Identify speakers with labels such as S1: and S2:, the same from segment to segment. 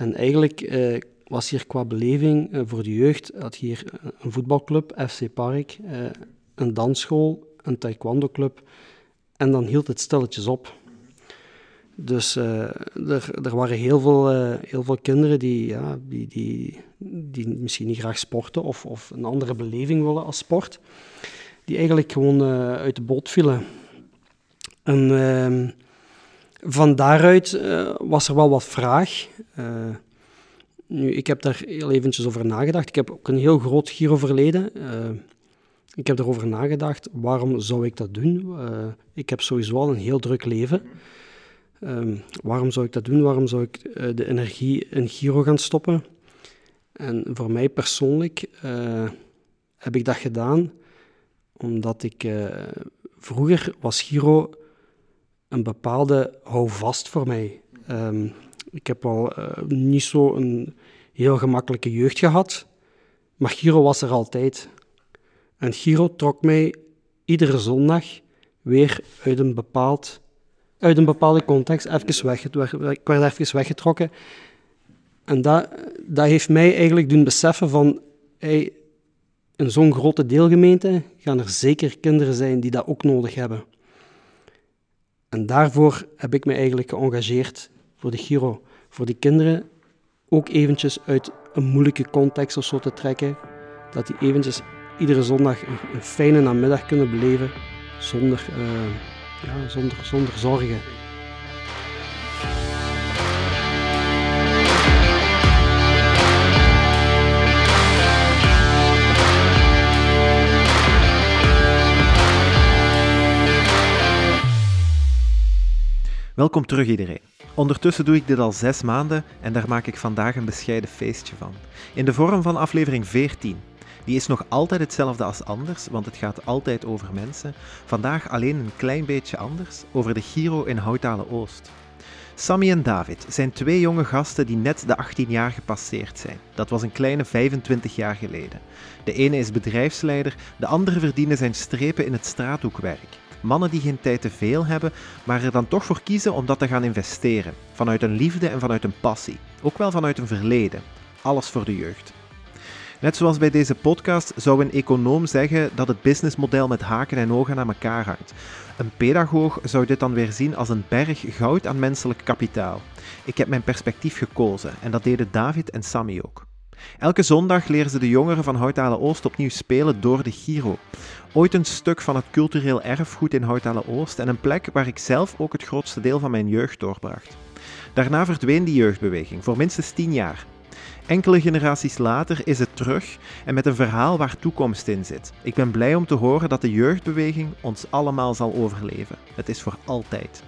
S1: En eigenlijk eh, was hier qua beleving eh, voor de jeugd, had hier een voetbalclub, FC Park, eh, een dansschool, een taekwondo-club. En dan hield het stilletjes op. Dus eh, er, er waren heel veel, eh, heel veel kinderen die, ja, die, die, die misschien niet graag sporten of, of een andere beleving willen als sport, die eigenlijk gewoon eh, uit de boot vielen. En ehm, van daaruit eh, was er wel wat vraag. Eh, nu, ik heb daar heel eventjes over nagedacht. Ik heb ook een heel groot Giro-verleden. Eh, ik heb erover nagedacht, waarom zou ik dat doen? Ik heb sowieso al een heel druk leven. Ehm, waarom zou ik dat doen? Waarom zou ik de energie in Giro gaan stoppen? En voor mij persoonlijk heb ik dat gedaan omdat ik vroeger was Giro een bepaalde houvast voor mij. Ehm, ik heb al eh, niet zo een heel gemakkelijke jeugd gehad, maar Giro was er altijd. En Giro trok mij iedere zondag weer uit een, bepaald, uit een bepaalde context even weg. Ik werd even weggetrokken. En dat, dat heeft mij eigenlijk doen beseffen van... Hey, in zo'n grote deelgemeente gaan er zeker kinderen zijn die dat ook nodig hebben. En daarvoor heb ik me eigenlijk geëngageerd voor de Giro. Voor die kinderen ook eventjes uit een moeilijke context of zo te trekken. Dat die eventjes iedere zondag een, fijne namiddag kunnen beleven zonder, eh, ja, zonder, zonder zorgen.
S2: Welkom terug iedereen. Ondertussen doe ik dit al zes maanden en daar maak ik vandaag een bescheiden feestje van. In de vorm van aflevering 14. Die is nog altijd hetzelfde als anders, want het gaat altijd over mensen. Vandaag alleen een klein beetje anders, over de Giro in Houtalen Oost. Sammy en David zijn twee jonge gasten die net de 18 jaar gepasseerd zijn. Dat was een kleine 25 jaar geleden. De ene is bedrijfsleider, de andere verdiende zijn strepen in het straathoekwerk. Mannen die geen tijd te veel hebben, maar er dan toch voor kiezen om dat te gaan investeren. Vanuit een liefde en vanuit een passie. Ook wel vanuit een verleden. Alles voor de jeugd. Net zoals bij deze podcast zou een econoom zeggen dat het businessmodel met haken en ogen aan elkaar hangt. Een pedagoog zou dit dan weer zien als een berg goud aan menselijk kapitaal. Ik heb mijn perspectief gekozen en dat deden David en Sammy ook. Elke zondag leren ze de jongeren van Houtalen Oost opnieuw spelen door de Giro. Ooit een stuk van het cultureel erfgoed in Houtalen Oost en een plek waar ik zelf ook het grootste deel van mijn jeugd doorbracht. Daarna verdween die jeugdbeweging voor minstens 10 jaar. Enkele generaties later is het terug en met een verhaal waar toekomst in zit. Ik ben blij om te horen dat de jeugdbeweging ons allemaal zal overleven. Het is voor altijd.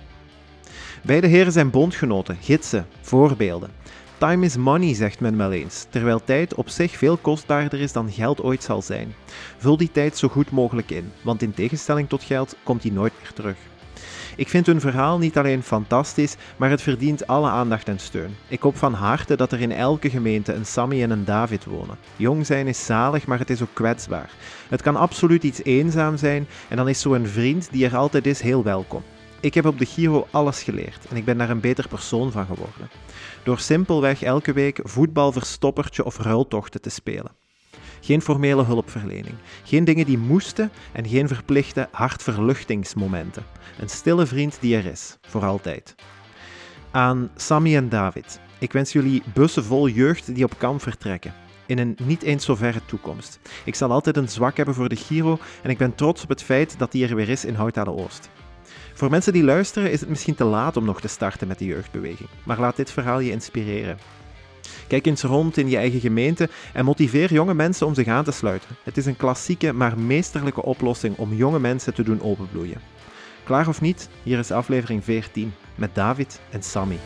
S2: Beide heren zijn bondgenoten, gidsen, voorbeelden. Time is money, zegt men wel eens, terwijl tijd op zich veel kostbaarder is dan geld ooit zal zijn. Vul die tijd zo goed mogelijk in, want in tegenstelling tot geld komt die nooit meer terug. Ik vind hun verhaal niet alleen fantastisch, maar het verdient alle aandacht en steun. Ik hoop van harte dat er in elke gemeente een Sammy en een David wonen. Jong zijn is zalig, maar het is ook kwetsbaar. Het kan absoluut iets eenzaam zijn en dan is zo'n vriend die er altijd is heel welkom. Ik heb op de Giro alles geleerd en ik ben daar een beter persoon van geworden. Door simpelweg elke week voetbal, verstoppertje of ruiltochten te spelen. Geen formele hulpverlening, geen dingen die moesten en geen verplichte hartverluchtingsmomenten. Een stille vriend die er is, voor altijd. Aan Sammy en David. Ik wens jullie bussen vol jeugd die op kamp vertrekken. In een niet eens zo verre toekomst. Ik zal altijd een zwak hebben voor de Giro en ik ben trots op het feit dat die er weer is in Houtalen Oost. Voor mensen die luisteren is het misschien te laat om nog te starten met de jeugdbeweging, maar laat dit verhaal je inspireren. Kijk eens rond in je eigen gemeente en motiveer jonge mensen om zich aan te sluiten. Het is een klassieke, maar meesterlijke oplossing om jonge mensen te doen openbloeien. Klaar of niet, hier is aflevering 14 met David en Sammy.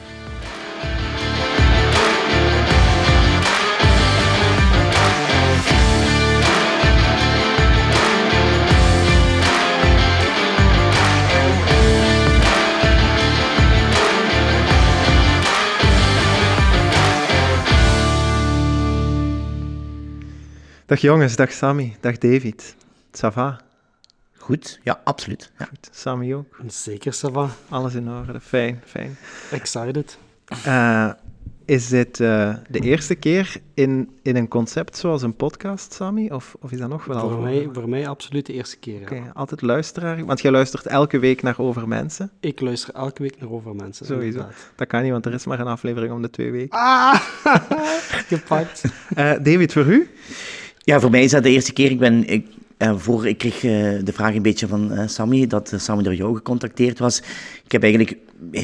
S2: Dag jongens, dag Sammy, dag David. Ça va?
S3: Goed, ja, absoluut. Ja.
S2: Goed, Sammy ook.
S1: Zeker, Sava.
S2: Alles in orde, fijn, fijn.
S1: Excited.
S2: Eh, Is dit uh, de eerste keer in, in een concept zoals een podcast, Sammy? Of, of is dat nog wel
S1: voor mij, voor mij absoluut de eerste keer,
S2: okay, altijd luisteraar? Want jij luistert elke week naar Over Mensen?
S1: Ik luister elke week naar Over Mensen,
S2: Sowieso. Inderdaad. Dat kan niet, want er is maar een aflevering om de twee weken.
S1: Ah, gepakt.
S2: uh, David, voor u?
S3: Ja, voor mij is dat de eerste keer. Ik ben... Ik uh, voor, ik kreeg uh, de vraag een beetje van uh, Sammy, dat Sammy door jou gecontacteerd was. Ik heb eigenlijk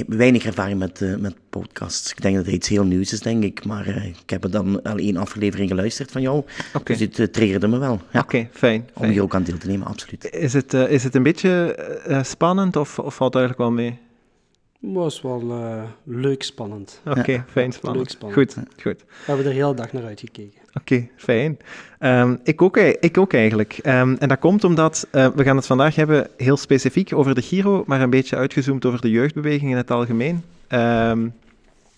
S3: weinig ervaring met, met podcasts. Ik denk dat het iets heel nieuws is, denk ik. Maar ik heb er dan al één aflevering geluisterd van jou.
S2: Okay.
S3: Dus dit triggerde me wel.
S2: Ja. Oké, okay, fijn,
S3: Om hier ook aan deel te nemen, absoluut.
S2: Is het, is het een beetje spannend of, of valt het eigenlijk wel mee?
S1: was wel uh, leuk spannend.
S2: Oké, okay, ja. fijn spannend. Leuk spannend. Goed, goed. We
S1: hebben er de hele dag naar uitgekeken.
S2: Oké, fijn. Um, ik, ook, ik ook eigenlijk. Um, en dat komt omdat uh, we gaan het vandaag hebben heel specifiek over de Giro, maar een beetje uitgezoomd over de jeugdbeweging in het algemeen. Um,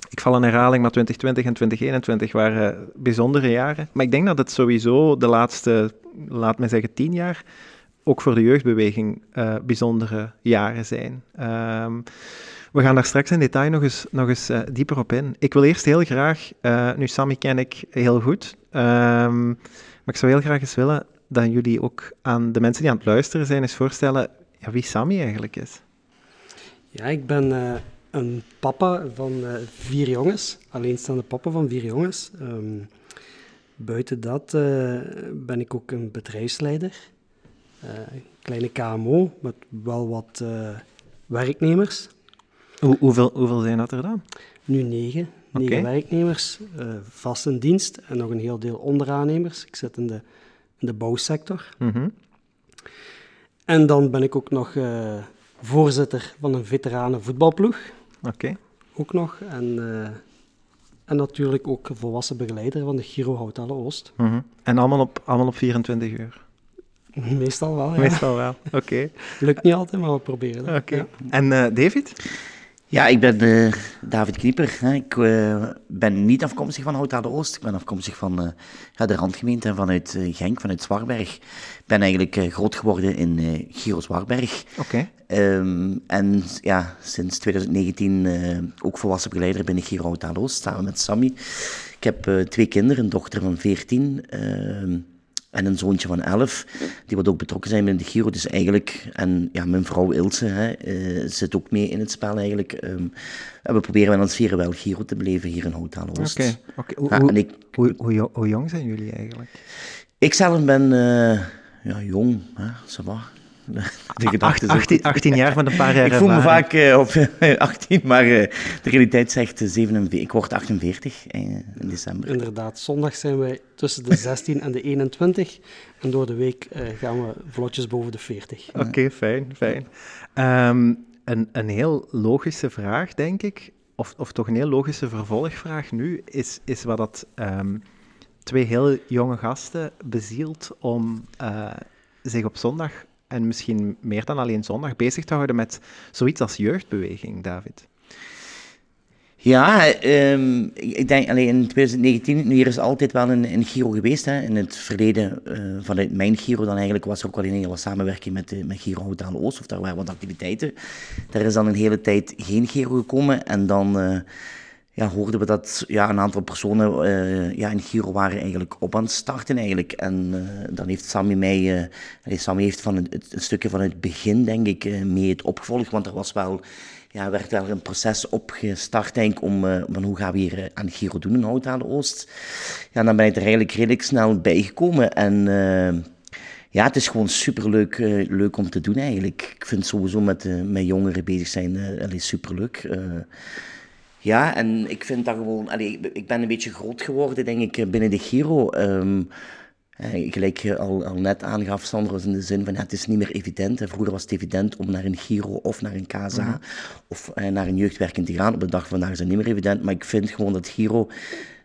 S2: ik val in herhaling, maar 2020 en 2021 waren bijzondere jaren. Maar ik denk dat het sowieso de laatste, laat me zeggen, tien jaar ook voor de jeugdbeweging uh, bijzondere jaren zijn. Um, we gaan daar straks in detail nog eens, nog eens uh, dieper op in. Ik wil eerst heel graag, uh, nu Sammy ken ik heel goed, um, maar ik zou heel graag eens willen dat jullie ook aan de mensen die aan het luisteren zijn eens voorstellen ja, wie Sammy eigenlijk is.
S1: Ja, ik ben uh, een papa van vier jongens, alleenstaande papa van vier jongens. Um, buiten dat ben ik ook een bedrijfsleider. kleine KMO met wel wat werknemers.
S2: Hoe, hoeveel, hoeveel zijn dat er dan?
S1: Nu negen. Negen werknemers, uh, vast in dienst en nog een heel deel onderaannemers. Ik zit in de, in de bouwsector.
S2: Mhm.
S1: En dan ben ik ook nog uh, voorzitter van een veteranen voetbalploeg.
S2: Oké.
S1: Ook nog. En, uh, en natuurlijk ook volwassen begeleider van de Giro Houtale Oost.
S2: Mhm. En allemaal op, allemaal op 24 uur?
S1: Meestal wel, ja.
S2: Meestal wel, oké.
S1: Lukt niet altijd, maar we proberen
S2: het. Oké. Ja. En David?
S3: Ja, ik ben uh, David Knieper. Hè. Ik uh, ben niet afkomstig van Hout Oost. Ik ben afkomstig van uh, ja, de randgemeente vanuit Genk, vanuit Zwarberg. Ik ben eigenlijk groot geworden in Giro Zwarberg.
S2: Oké.
S3: Okay. Um, en ja, sinds 2019 ook volwassen begeleider binnen Giro Hout Oost, samen met Sammy. Ik heb twee kinderen, een dochter van 14 en een zoontje van 11, die wat ook betrokken zijn met de Giro. Dus eigenlijk, en ja, mijn vrouw Ilse hè, uh, zit ook mee in het spel eigenlijk. Um, en we proberen wel ons vieren wel Giro te beleven hier in Hotel Oost.
S2: Oké, okay, okay. ja, hoe, hoe, hoe, hoe, jong zijn jullie eigenlijk?
S3: Ik zelf ben uh, ja, jong, hè.
S2: De gedachte 18, 18, jaar met een paar jaar
S3: Ik voel me vaak uh, op 18, maar uh, de realiteit zegt 47. Ik word 48 uh, in december.
S1: Inderdaad, zondag zijn wij tussen de 16 en de 21. En door de week uh, gaan we vlotjes boven de 40.
S2: Oké, okay, fijn, fijn. Um, een, een heel logische vraag, denk ik, of, of toch een heel logische vervolgvraag nu, is, is wat dat um, twee heel jonge gasten bezielt om zich op zondag en misschien meer dan alleen zondag bezig te houden met zoiets als jeugdbeweging, David?
S3: Ja, um, ik denk alleen in 2019, hier is altijd wel een, een Giro geweest. Hè. In het verleden, uh, vanuit mijn Giro dan eigenlijk, was er ook wel een hele samenwerking met, uh, met Giro Hotel Oost, of daar waren wat activiteiten. Daar is dan een hele tijd geen Giro gekomen en dan... Uh, ja, hoorden we dat ja, een aantal personen uh, ja, in Giro waren eigenlijk op aan het starten eigenlijk. En uh, dan heeft Sammy mij, uh, Sammy heeft van een stukje van het begin denk ik mee het opgevolgd, want er was wel, ja, werd wel een proces opgestart denk ik om, van hoe gaan we hier aan Giro doen in Hout aan de Oost. Ja, dan ben ik er eigenlijk redelijk snel bijgekomen en ja, het is gewoon superleuk leuk om te doen eigenlijk. Ik vind sowieso met, met jongeren bezig zijn uh, superleuk. Ja, en ik vind dat gewoon... Allee, ik ben een beetje groot geworden, denk ik, binnen de Giro. Um, gelijk je al, al net aangaf, Sandro, in de zin van ja, het is niet meer evident. Vroeger was het evident om naar een Giro of naar een KSA mm -hmm. of eh, naar een jeugdwerking te gaan. Op de dag van vandaag is het niet meer evident, maar ik vind gewoon dat Giro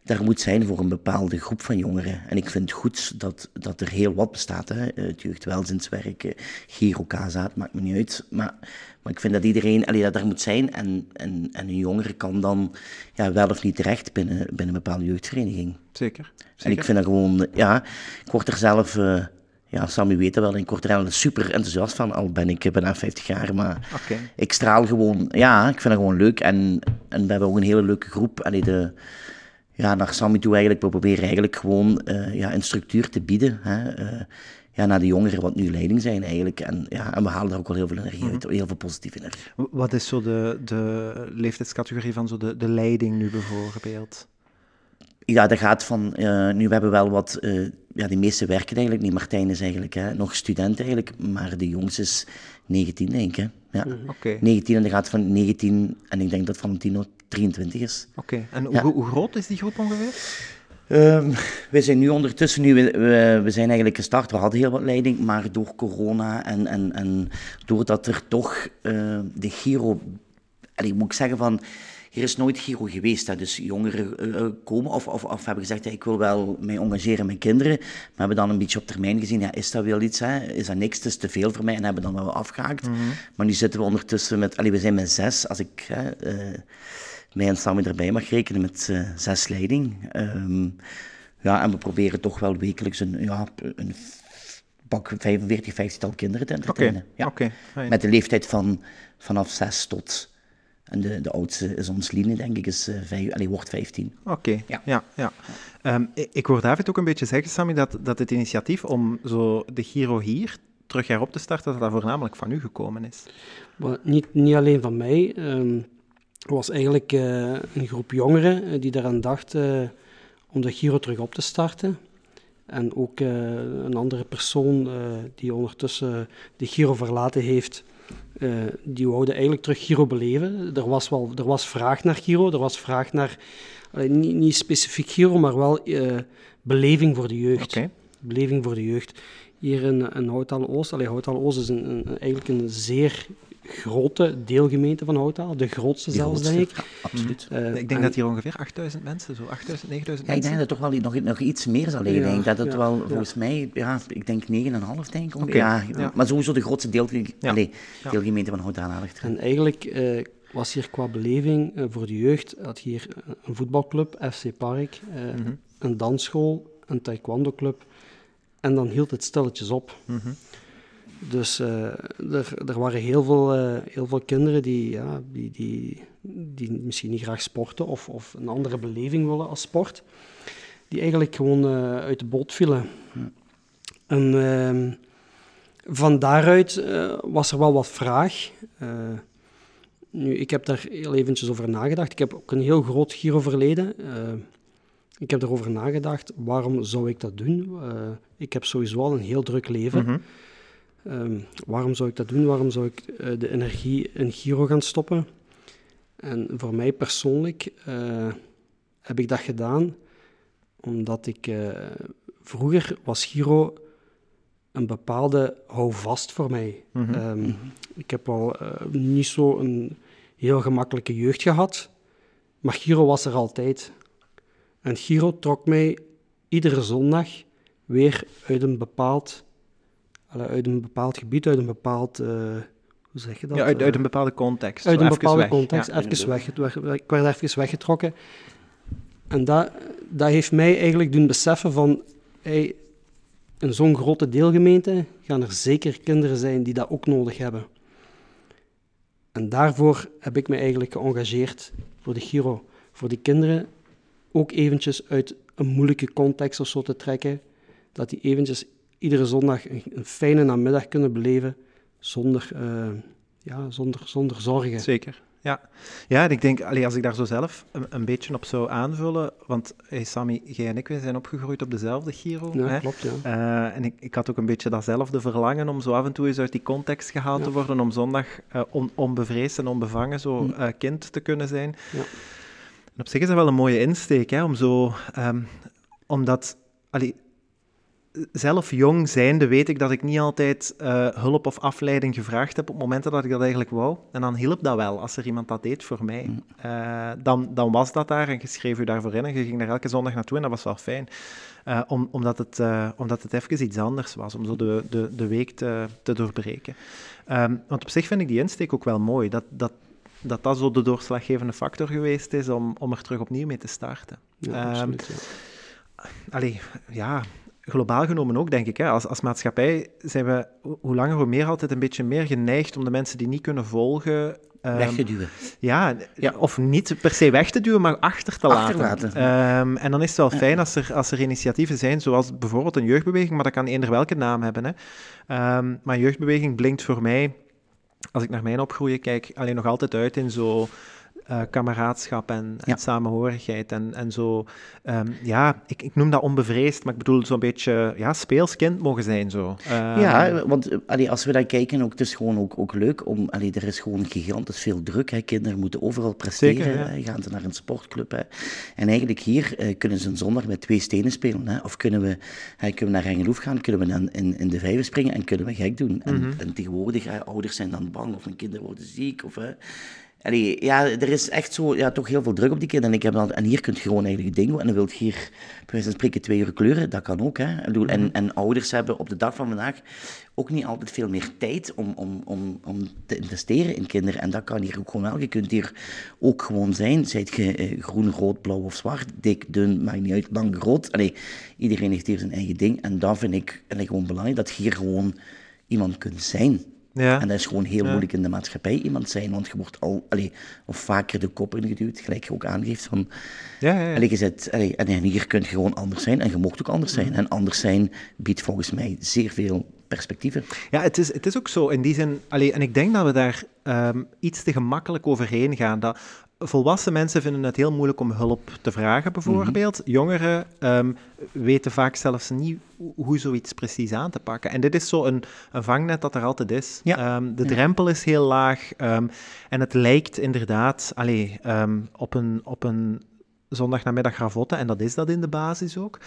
S3: daar moet zijn voor een bepaalde groep van jongeren. En ik vind het goed dat, dat er heel wat bestaat. Hè. Het jeugdwelzinswerk, Giro, KSA, het maakt me niet uit. Maar maar ik vind dat iedereen allee, dat daar moet zijn en, en, en een jongere kan dan ja, wel of niet terecht binnen, binnen een bepaalde jeugdvereniging.
S2: Zeker, zeker.
S3: En ik vind dat gewoon, ja, ik word er zelf, uh, ja, Sammy weet dat wel, ik word er wel super enthousiast van, al ben ik bijna 50 jaar, maar
S2: okay.
S3: ik straal gewoon, ja, ik vind dat gewoon leuk en, en we hebben ook een hele leuke groep. Allee, de, ja, naar Sammy toe eigenlijk, we proberen eigenlijk gewoon uh, ja, een structuur te bieden. Hè, uh, ja, naar de jongeren wat nu leiding zijn eigenlijk. En, ja, en we halen daar ook wel heel veel energie uit, heel veel positieve energie.
S2: Wat is zo de, de leeftijdscategorie van zo de, de leiding nu bijvoorbeeld?
S3: Ja, dat gaat van, uh, nu we hebben wel wat, uh, ja, de meeste werken eigenlijk niet. Martijn is eigenlijk hè, nog student eigenlijk, maar de jongste is 19 denk ik. Hè. Ja.
S2: Mhm. Okay.
S3: 19 en dat gaat van 19 en ik denk dat Valentino 23 is.
S2: Oké, okay. en ja. hoe, hoe groot is die groep ongeveer?
S3: Um, we zijn nu ondertussen, nu, we, we, we, zijn eigenlijk gestart, we hadden heel wat leiding, maar door corona en, en, en doordat er toch uh, de Giro, moet ik zeggen van, hier is nooit Giro geweest. Hè. Dus jongeren uh, komen of, of, of hebben gezegd, ik wil wel mij engageren met kinderen, maar hebben dan een beetje op termijn gezien, ja, is dat wel iets, hè? is dat niks, het is te veel voor mij en hebben dan wel afgehaakt.
S2: Mm -hmm.
S3: Maar nu zitten we ondertussen met, allee, we zijn met zes, als ik... Uh, mij en Sammy erbij mag rekenen met uh, zes leiding. Um, ja, en we proberen toch wel wekelijks een, ja, een pak 45, 50 tal kinderen te entertainen.
S2: Okay.
S3: Ja. Met de leeftijd van vanaf 6 tot. En de, de oudste is ons Line, denk ik, is, uh, vijf, wordt 15.
S2: Oké, okay. ja. ja, ja. Um, ik, ik hoor David ook een beetje zeggen, Sammy, dat, dat het initiatief om zo de Giro hier terug herop te starten, dat dat voornamelijk van u gekomen is.
S1: Maar niet, niet alleen van mij. Um, was eigenlijk uh, een groep jongeren uh, die eraan dachten uh, om de Giro terug op te starten. En ook een andere persoon die ondertussen de Giro verlaten heeft, die wou eigenlijk terug Giro beleven. Er was, wel, er was vraag naar Giro, er was vraag naar, niet, niet, specifiek Giro, maar wel beleving voor de jeugd.
S2: Okay.
S1: Beleving voor de jeugd. Hier in, in Houthal-Oost, Houthal-Oost is een, een, eigenlijk een zeer grote deelgemeente van Houthal, de grootste zelfs, denk ik.
S3: Ja, absoluut.
S2: Uh, ik denk dat hier ongeveer 8000 mensen, zo 8000, 9000
S3: ja, ik denk dat het toch wel nog, nog iets meer zal liggen.
S1: Ja,
S3: denk dat het
S1: ja,
S3: wel,
S1: ja.
S3: volgens mij, ja, ik denk 9,5 denk ik.
S2: Oké,
S3: Ja,
S2: ja.
S3: Maar sowieso de grootste deel,
S2: Ja.
S3: allee,
S2: Ja.
S3: deelgemeente van aandacht.
S1: En eigenlijk eh, was hier qua beleving eh, voor de jeugd, had hier een voetbalclub, FC Park, eh,
S2: Mhm,
S1: een dansschool, een taekwondo-club. En dan hield het stilletjes op.
S2: mhm.
S1: Dus eh, er, er waren heel veel, eh, heel veel kinderen die, ja, die, die, die misschien niet graag sporten of, of een andere beleving willen als sport, die eigenlijk gewoon eh, uit de boot vielen.
S3: Ja.
S1: En ehm, van daaruit was er wel wat vraag. Nu, ik heb daar heel eventjes over nagedacht. Ik heb ook een heel groot Giro-verleden. Eh, ik heb erover nagedacht, waarom zou ik dat doen? Ik heb sowieso al een heel druk leven.
S2: Mhm.
S1: Ehm, waarom zou ik dat doen? Waarom zou ik eh, de energie in Giro gaan stoppen? En voor mij persoonlijk eh, heb ik dat gedaan omdat ik eh, vroeger was Giro een bepaalde houvast voor mij.
S2: Mhm.
S1: Ehm, ik heb al eh, niet zo een heel gemakkelijke jeugd gehad, maar Giro was er altijd. En Giro trok mij iedere zondag weer uit een bepaald, uit een bepaald gebied, uit een bepaald, eh, hoe zeg je dat?
S2: Ja, uit, uit
S1: Eh,
S2: een bepaalde context.
S1: uit een bepaalde
S2: weg.
S1: context,
S2: Ja.
S1: even weg. Het werd- Ik werd even weggetrokken. En dat, dat heeft mij eigenlijk doen beseffen van... Hey, in zo'n grote deelgemeente gaan er zeker kinderen zijn die dat ook nodig hebben. En daarvoor heb ik me eigenlijk geëngageerd voor de Giro. Voor die kinderen ook eventjes uit een moeilijke context of zo te trekken. Dat die eventjes iedere zondag een, een fijne namiddag kunnen beleven zonder, eh, ja, zonder, zonder zorgen.
S2: Zeker. Ja, ja en ik denk, allee, als ik daar zo zelf een, een beetje op zou aanvullen, want hey, Sammy, jij en ik wij zijn opgegroeid op dezelfde Giro.
S1: Ja,
S2: hè?
S1: klopt, ja.
S2: Eh, en ik, ik had ook een beetje datzelfde verlangen om zo af en toe eens uit die context gehaald
S1: Ja.
S2: te worden, om zondag eh, on, onbevreesd en onbevangen zo
S1: Hm.
S2: kind te kunnen zijn.
S1: Ja.
S2: En op zich is dat wel een mooie insteek, hè, om zo, ehm, omdat, allee, zelf jong zijnde weet ik dat ik niet altijd eh, hulp of afleiding gevraagd heb op momenten dat ik dat eigenlijk wou. En dan hielp dat wel, als er iemand dat deed voor mij.
S3: Mm.
S2: Eh, dan, dan was dat daar en je schreef je daarvoor in en je ging daar elke zondag naartoe en dat was wel fijn. Eh, om, omdat, het, omdat het even iets anders was, om zo de, de, de week te, te doorbreken. Ehm, want op zich vind ik die insteek ook wel mooi, dat dat, dat, dat zo de doorslaggevende factor geweest is om, om er terug opnieuw mee te starten.
S1: Ja,
S2: Ehm,
S1: absoluut. Ja.
S2: Allee, ja, globaal genomen ook, denk ik. Hè. Als, als maatschappij zijn we hoe langer hoe meer altijd een beetje meer geneigd om de mensen die niet kunnen volgen...
S3: Um, weg te duwen.
S2: Ja, ja, of niet per se weg te duwen, maar achter te laten. Um, en dan is het wel fijn als er, als er initiatieven zijn, zoals bijvoorbeeld een jeugdbeweging, maar dat kan eender welke naam hebben. Hè. Um, maar jeugdbeweging blinkt voor mij, als ik naar mijn opgroeien kijk, alleen nog altijd uit in zo uh, kameraadschap en, en samenhorigheid en, en zo. Um, ja, ik, ik noem dat onbevreesd, maar ik bedoel zo'n beetje ja, speelskind mogen zijn. Zo.
S3: Um, ja, want allee, als we daar kijken, ook, het is gewoon ook, ook leuk. Om, allee, er is gewoon gigantisch veel druk. Hè. Kinderen moeten overal presteren. Zeker. Gaan ze naar een sportclub. Hè. En eigenlijk hier uh, kunnen ze een zondag met twee stenen spelen. Hè. Of kunnen we, hè, kunnen we naar Engelhoef gaan, kunnen we in, in, in de vijver springen en kunnen we gek doen. En, mm -hmm. en tegenwoordig, hè, ouders zijn dan bang of hun kinderen worden ziek. Of, hè, Allee, ja, er is echt zo, ja, toch heel veel druk op die kinderen. En, ik heb dan, en hier kun je gewoon eigenlijk dingen En dan wilt je hier, bij wijze van spreken, twee uur kleuren. Dat kan ook. Hè. Bedoel, en, mhm. en ouders hebben op de dag van vandaag ook niet altijd veel meer tijd om, om, om, om te investeren in kinderen. En dat kan hier ook gewoon wel. Je kunt hier ook gewoon zijn. Zijt je eh, groen, rood, blauw of zwart, dik, dun, maakt niet uit, lang, groot. Allee, iedereen heeft hier zijn eigen ding. En dat vind ik allee, gewoon belangrijk, dat je hier gewoon iemand kunt zijn. Ja. En dat is gewoon heel moeilijk in de maatschappij iemand zijn, want je wordt al, allee, of vaker de kop ingeduwd, gelijk je ook aangeeft van... Ja, ja. Allee, je zit, allee, en hier kun je gewoon anders zijn en je mocht ook anders zijn. Mhm. En anders zijn biedt volgens mij zeer veel perspectieven.
S2: Ja, het is, het is ook zo in die zin, allee, en ik denk dat we daar um, iets te gemakkelijk overheen gaan. Dat volwassen mensen vinden het heel moeilijk om hulp te vragen, bijvoorbeeld. Mhm. Jongeren um, weten vaak zelfs niet hoe zoiets precies aan te pakken. En dit is zo een, een vangnet dat er altijd is. Ja. Um, de ja. drempel is heel laag um, en het lijkt inderdaad allee, op een, op een zondagnamiddag ravotten, en dat is dat in de basis ook.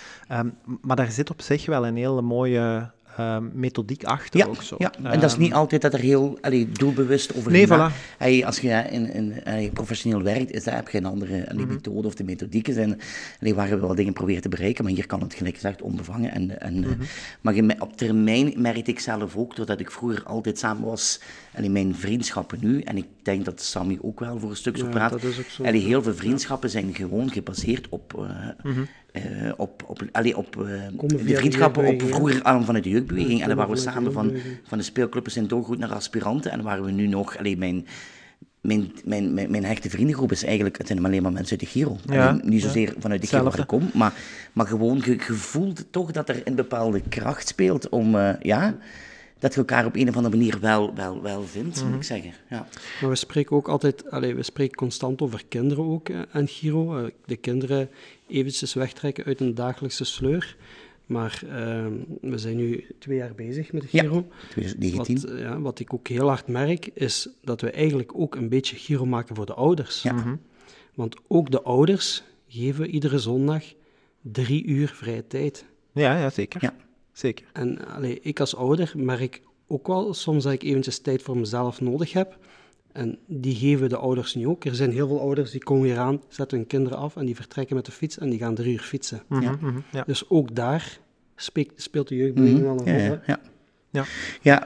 S2: maar daar zit op zich wel een hele mooie uh, methodiek achter
S3: ja,
S2: ook zo.
S3: Ja, en dat is niet ehm, altijd dat er heel allee, doelbewust over
S2: Nee, voilà.
S3: Als je in, in, allee, professioneel werkt, is dat, heb je een andere mm methode of de methodieken zijn waar je wel dingen probeert te bereiken, maar hier kan het gelijk gezegd onbevangen. En, en, mm -hmm. Maar op termijn merkte ik zelf ook, doordat ik vroeger altijd samen was, en in mijn vriendschappen nu, en ik denk dat Sammy ook wel voor een stuk zo ja, praat, en heel veel vriendschappen zijn gewoon gebaseerd op... Uh, mm -hmm. Uh, op, op, allee, op uh, de vriendschappen op vroeger aan van de jeugdbeweging. En dan waren we samen van, van de speelclubben zijn doorgoed naar aspiranten. En waren we nu nog, allee, mijn, mijn, mijn, mijn, mijn, hechte vriendengroep is eigenlijk, het zijn alleen maar mensen uit de Giro. Ja, niet zozeer ja. vanuit de Giro waar ik kom, maar, maar gewoon, voelt toch dat er een bepaalde kracht speelt om, uh, ja dat je elkaar op een of andere manier wel, wel, wel vindt, moet ik mhm. zeggen. Ja.
S1: Maar we spreken ook altijd, allez, we spreken constant over kinderen ook en Giro. Eh, de kinderen eventjes wegtrekken uit een dagelijkse sleur. Maar uh, we zijn nu twee jaar bezig met Giro.
S3: Ja, 2019.
S1: Wat, ja, wat ik ook heel hard merk, is dat we eigenlijk ook een beetje Giro maken voor de ouders. Ja. Mhm. Want ook de ouders geven iedere zondag drie uur vrije tijd.
S2: Ja, ja zeker. Ja. Zeker.
S1: En allee, ik als ouder merk ook wel soms dat ik eventjes tijd voor mezelf nodig heb. En die geven de ouders nu ook. Er zijn heel veel ouders die komen weer aan, zetten hun kinderen af en die vertrekken met de fiets en die gaan drie uur fietsen. Mm -hmm, ja. Dus ook daar speelt, speelt de jeugdbeweging mm -hmm. wel een rol.
S3: Ja, ja. Ja,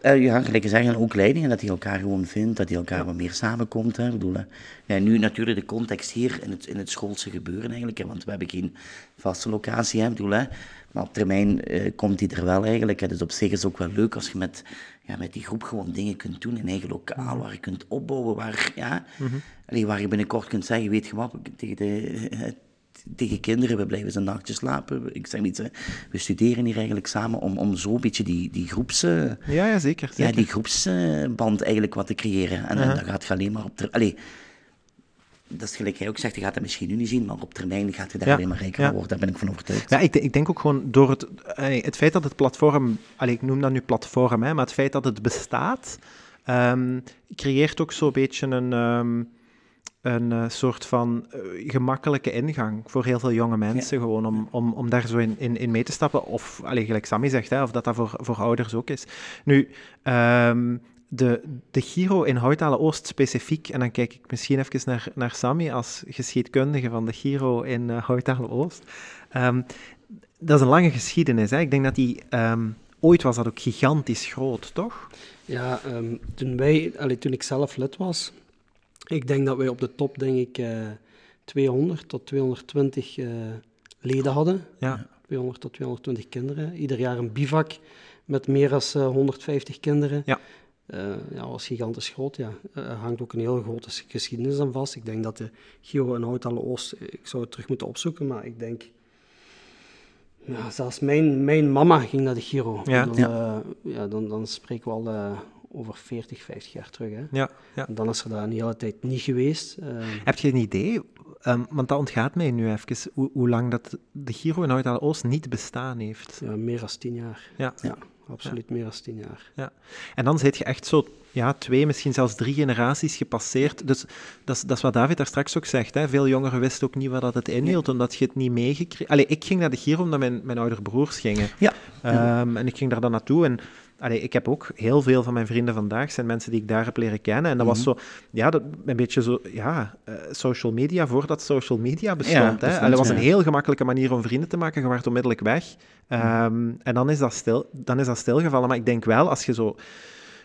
S3: eh, ja, gelijk zeggen, ook leidingen, dat die elkaar gewoon vindt, dat die elkaar ja. wat meer samenkomt. Hè. Bedoel, ja, nu natuurlijk de context hier in het, in het schoolse gebeuren eigenlijk, hè, want we hebben geen vaste locatie. Hè, bedoel, hè. Maar op termijn uh, komt die er wel eigenlijk. Hè. Dus op zich is het ook wel leuk als je met, ja, met die groep gewoon dingen kunt doen in eigen lokaal, waar je kunt opbouwen, waar, ja, mm -hmm. allee, waar je binnenkort kunt zeggen, weet je wat, tegen de, tegen kinderen, we blijven een nachtje slapen. Ik zeg niet, we studeren hier eigenlijk samen om, om zo een beetje die, die groeps... Ja,
S2: ja, zeker, zeker.
S3: Ja, die groepsband eigenlijk wat te creëren. En, uh -huh. en dan gaat je alleen maar op... Allee, dat is gelijk jij ook zegt, je gaat dat misschien nu niet zien, maar op termijn gaat je daar ja, alleen maar rijker ja. worden. Daar ben ik van overtuigd.
S2: Ja, ik, ik denk ook gewoon door het, het feit dat het platform, allee, ik noem dat nu platform, hè, maar het feit dat het bestaat, um, creëert ook zo'n beetje een, um, een uh, soort van uh, gemakkelijke ingang voor heel veel jonge mensen, ja. gewoon om, om, om daar zo in, in, in mee te stappen. Of, allee, gelijk Sammy zegt, hè, of dat dat voor, voor ouders ook is. Nu, um, de, de Giro in Houtalen Oost specifiek, en dan kijk ik misschien even naar, naar Sammy als geschiedkundige van de Giro in uh, Houtalen Oost. Um, dat is een lange geschiedenis. Hè? Ik denk dat die um, ooit was dat ook gigantisch groot, toch?
S1: Ja, um, toen, wij, allee, toen ik zelf lid was, ik denk dat wij op de top, denk ik, uh, 200 tot 220 uh, leden hadden. Ja. 200 tot 220 kinderen. Ieder jaar een bivak met meer dan 150 kinderen.
S2: Ja.
S1: Uh, ja, was gigantisch groot. Ja. Er hangt ook een hele grote geschiedenis aan vast. Ik denk dat de Giro in Houtale Oost, ik zou het terug moeten opzoeken, maar ik denk ja, zelfs mijn, mijn mama ging naar de Giro.
S2: Ja.
S1: Dan, ja. Uh, ja dan, dan spreken we al over 40, 50 jaar terug. Hè.
S2: Ja, ja.
S1: En dan is er daar een hele tijd niet geweest.
S2: Heb je een idee? Um, want dat ontgaat mij nu even, hoe, hoe lang dat de Giro in Houtale Oost niet bestaan heeft.
S1: Ja, meer dan tien jaar.
S2: Ja.
S1: ja absoluut meer dan tien jaar.
S2: Ja. En dan zit je echt zo ja, twee, misschien zelfs drie generaties gepasseerd. Dus dat is, dat is wat David daar straks ook zegt. Hè. Veel jongeren wisten ook niet wat dat het inhield, omdat je het niet meegekregen... Allee, ik ging naar de Giro omdat mijn, mijn oudere broers gingen.
S3: Ja.
S2: Um, en ik ging daar dan naartoe en... Allee, ik heb ook heel veel van mijn vrienden vandaag zijn mensen die ik daar heb leren kennen. En dat was zo, ja, dat, een beetje zo, ja, uh, social media voordat social media bestond.
S3: Ja,
S2: hè. Allee, dat was een heel gemakkelijke manier om vrienden te maken. Je werd onmiddellijk weg. Um, en dan is, dat stil, dan is dat stilgevallen. Maar ik denk wel, als je zo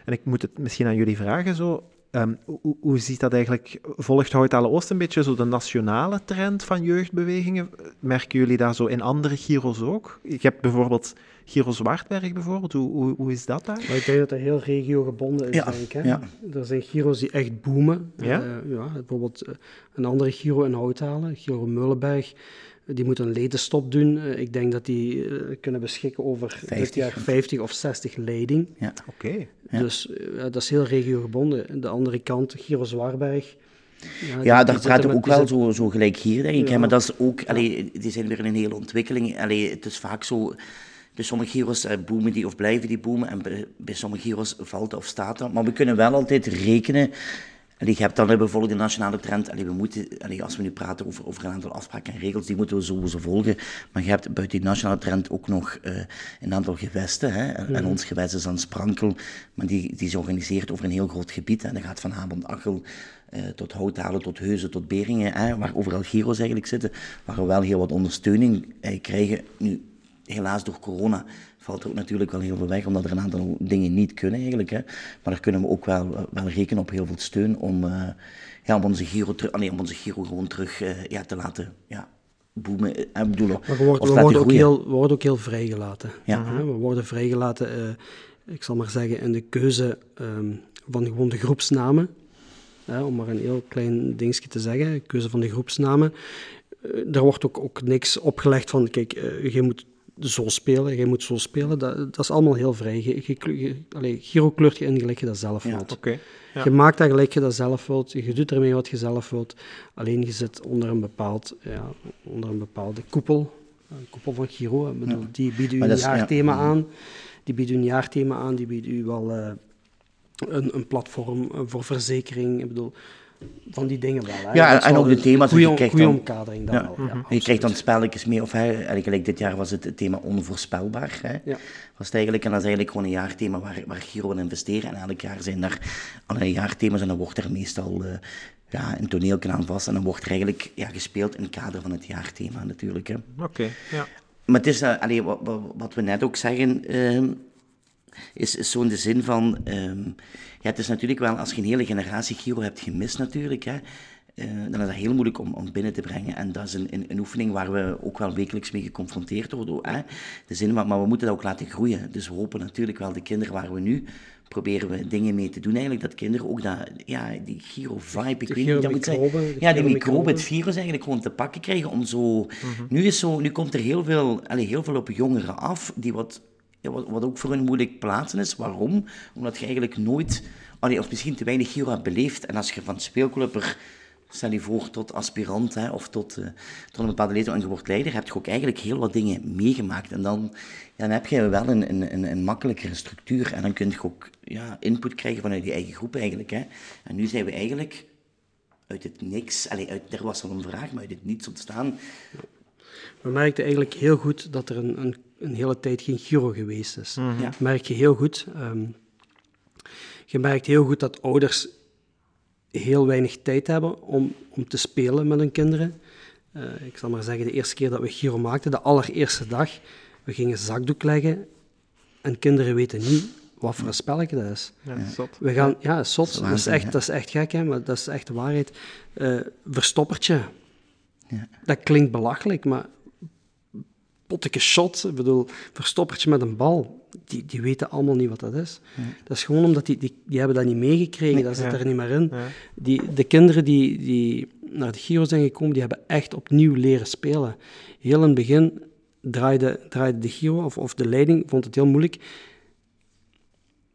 S2: en ik moet het misschien aan jullie vragen zo. Um, hoe, hoe ziet dat eigenlijk? Volgt Houtale Oost een beetje zo de nationale trend van jeugdbewegingen? Merken jullie dat zo in andere Giro's ook? Je hebt bijvoorbeeld Giro Zwartberg bijvoorbeeld. Hoe, hoe, hoe is dat daar?
S1: Maar ik denk dat dat heel regiogebonden is,
S3: ja,
S1: denk ik. Hè?
S3: Ja.
S1: Er zijn Giro's die echt boomen.
S2: Ja?
S1: Uh, ja bijvoorbeeld uh, een andere Giro in Houtalen, Giro Meulenberg. Die moeten een ledenstop doen. Uh, ik denk dat die uh, kunnen beschikken over
S3: 50.
S1: dit jaar 50 of 60 leiding.
S3: Ja.
S2: Oké. Okay.
S1: Ja. Dus uh, dat is heel regiogebonden. De andere kant, Giro Zwaarberg.
S3: Ja, ja daar praten we ook wel zo, zo gelijk hier, denk ik. Ja. Maar dat is ook, allee, die zijn weer in een hele ontwikkeling. Allee, het is vaak zo, bij sommige Giro's uh, boomen die of blijven die boomen. En bij, bij sommige Giro's valt of staat dat. Maar we kunnen wel altijd rekenen. Allee, je hebt dan bijvoorbeeld de nationale trend. Allee, we moeten, allee, als we nu praten over, over een aantal afspraken en regels, die moeten we sowieso volgen. Maar je hebt buiten die nationale trend ook nog uh, een aantal gewesten. Hè? En,
S1: Mhm.
S3: en ons gewest is dan Sprankel, maar die, die is georganiseerd over een heel groot gebied. Hè? Dat gaat van Habond-Achel uh, tot Houthalen, tot Heuzen, tot Beringen, hè? waar overal Giro's eigenlijk zitten. Waar we wel heel wat ondersteuning uh, krijgen. Nu, helaas door corona valt er ook natuurlijk wel heel veel weg, omdat er een aantal dingen niet kunnen eigenlijk. Hè. Maar daar kunnen we ook wel, wel rekenen op heel veel steun om, uh, ja, om, onze, Giro nee, om onze Giro gewoon terug uh, ja, te laten ja, boomen. Uh, bedoelen,
S1: maar we worden, we worden, ook heel, we worden ook heel vrijgelaten.
S3: Ja.
S1: Uh, we worden vrijgelaten, ik zal maar zeggen, in de keuze um, van gewoon de groepsnamen. om maar een heel klein dingetje te zeggen, keuze van de groepsnamen. er wordt ook, ook niks opgelegd van, kijk, je moet zo spelen, jij moet zo spelen. Dat, dat is allemaal heel vrij. Je, je, je, allee, Giro kleurt je in gelijk je dat zelf
S3: ja,
S1: wilt.
S2: Okay, ja.
S1: Je maakt dat gelijk je dat zelf wilt. Je doet ermee wat je zelf wilt. Alleen je zit onder een, bepaald, ja, onder een bepaalde koepel. Een koepel van Giro. Ik bedoel,
S3: Ja.
S1: Die biedt u
S3: Maar
S1: een jaarthema
S3: ja.
S1: aan. Die biedt u een jaarthema aan. Die biedt u wel eh, een, een platform eh, voor verzekering. Ik bedoel, van die dingen wel. Hè.
S3: Ja, en ook de
S1: een
S3: thema's,
S1: Goede
S3: je dan-
S1: omkadering dan
S3: Ja.
S1: wel. Ja,
S3: je krijgt dan spelletjes mee, of hè, eigenlijk dit jaar was het het thema onvoorspelbaar. Hè.
S1: Ja.
S3: Was het eigenlijk, en dat is eigenlijk gewoon een jaarthema waar, waar Giro wil investeren. En elk jaar zijn daar allerlei jaarthema's en dan wordt er meestal eh, ja, een toneeltje aan vast. En dan wordt er eigenlijk ja, gespeeld in het kader van het jaarthema natuurlijk. Hè.
S2: Oké, ja.
S3: Maar het is, allee, wat, wat, wat we net ook zeggen, ehm, is, is zo in de zin van... ehm, ja, het is natuurlijk wel, als je een hele generatie Giro hebt gemist natuurlijk, hè, eh, dan is dat heel moeilijk om, om binnen te brengen. En dat is een, een, een oefening waar we ook wel wekelijks mee geconfronteerd worden. Hè. De zin, maar, maar we moeten dat ook laten groeien. Dus we hopen natuurlijk wel de kinderen waar we nu proberen we dingen mee te doen eigenlijk, dat kinderen ook dat, ja, die Giro-vibe, ik
S1: De
S3: weet niet dat moet zeggen. Ja, die microben, het virus eigenlijk gewoon te pakken krijgen om zo... Nu, is zo nu komt er heel veel, allee, heel veel op jongeren af, die wat, ja, wat, wat ook voor hun moeilijk plaatsen is. Waarom? Omdat je eigenlijk nooit, allee, of misschien te weinig Giro hebt. En als je van speelclubber, stel je voor, tot aspirant, hè, of tot, eh, tot een bepaalde leeftijd en je wordt leider, heb je ook eigenlijk heel wat dingen meegemaakt. En dan, dan heb je wel een, een, een, een makkelijkere structuur. En dan kun je ook ja, input krijgen vanuit je eigen groep eigenlijk. Hè. En nu zijn we eigenlijk uit het niks, allee, uit, er was al een vraag, maar uit het niets ontstaan.
S1: We merkten eigenlijk heel goed dat er een, een, een hele tijd geen Giro geweest is.
S3: Ja.
S1: Dat merk je heel goed. Ehm, je merkt heel goed dat ouders heel weinig tijd hebben om, om te spelen met hun kinderen. Eh, ik zal maar zeggen, de eerste keer dat we Giro maakten, de allereerste dag, we gingen zakdoek leggen en kinderen weten niet wat voor een spelletje dat is.
S2: ja, zot.
S1: We gaan, ja, zot,
S3: Dat is
S1: dat is,
S3: waanzin,
S1: echt, dat is echt gek, hè, maar dat is echt de waarheid. Eh, verstoppertje,
S3: Ja.
S1: dat klinkt belachelijk, maar potteke shot, ik bedoel, verstoppertje met een bal, die, die weten allemaal niet wat dat is. Dat is gewoon omdat die, die, die hebben dat niet meegekregen, dat zit
S2: Ja.
S1: er niet meer in.
S2: Ja.
S1: Die, de kinderen die, die naar de Giro zijn gekomen, die hebben echt opnieuw leren spelen. Heel in het begin draaide, draaide de Giro, of, of de leiding, vond het heel moeilijk.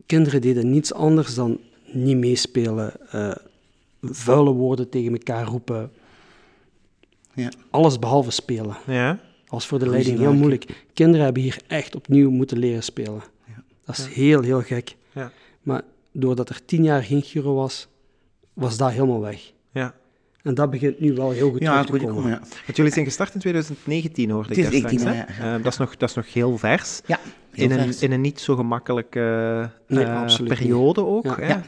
S1: Kinderen deden niets anders dan niet meespelen, eh, vuile woorden tegen elkaar roepen,
S3: Ja.
S1: alles behalve spelen.
S2: Ja.
S1: Was voor de
S3: Ruzie
S1: leiding heel moeilijk. Kinderen hebben hier echt opnieuw moeten leren spelen. Dat is heel, heel gek.
S2: Ja.
S1: Maar doordat er tien jaar geen Giro was, was dat helemaal weg.
S2: ja.
S1: En dat begint nu wel heel goed
S3: Ja,
S1: terug te
S3: goed
S1: komen.
S3: gekomen, ja.
S2: Want jullie zijn gestart in 2019, hoorde ik daar
S3: 2019,
S2: straks. hè?
S3: ja, ja.
S2: Eh, dat, is nog, dat is nog heel vers.
S3: Ja, heel
S2: in, een, in een niet zo gemakkelijke eh,
S1: Nee,
S2: periode ook.
S1: Ja.
S2: Hè?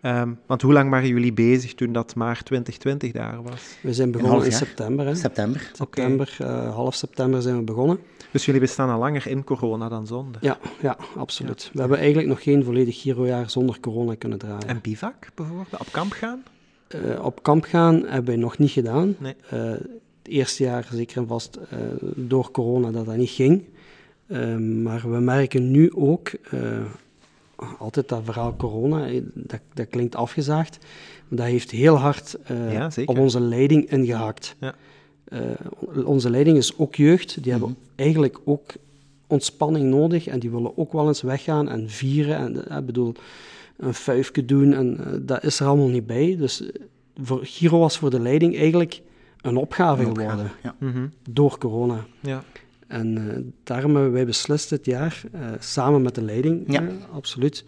S2: Ehm, want hoe lang waren jullie bezig toen dat maar 2020 daar was?
S1: We zijn begonnen in september. Hè.
S3: September.
S1: September, eh, half september zijn we begonnen.
S2: Dus jullie bestaan al langer in corona dan zonder.
S1: Ja, ja absoluut. We hebben eigenlijk nog geen volledig Girojaar zonder corona kunnen draaien.
S2: En bivak bijvoorbeeld? Op kamp gaan?
S1: Eh, op kamp gaan hebben we nog niet gedaan.
S2: Nee.
S1: Eh, het eerste jaar zeker en vast eh, door corona dat dat niet ging. Eh, maar we merken nu ook, eh, altijd dat verhaal corona, eh, dat, dat klinkt afgezaagd, maar dat heeft heel hard eh,
S2: Ja,
S1: op onze leiding ingehakt.
S2: Ja.
S1: Eh, onze leiding is ook jeugd, die hebben eigenlijk ook ontspanning nodig en die willen ook wel eens weggaan en vieren en ik bedoel, een fuifje doen en dat is er allemaal niet bij. Dus voor Giro was voor de leiding eigenlijk een opgave
S3: Een opgave,
S1: geworden
S3: Ja.
S2: Mhm.
S1: door corona.
S2: Ja.
S1: En eh, daarom hebben wij beslist dit jaar, eh, samen met de leiding,
S3: Ja.
S1: absoluut,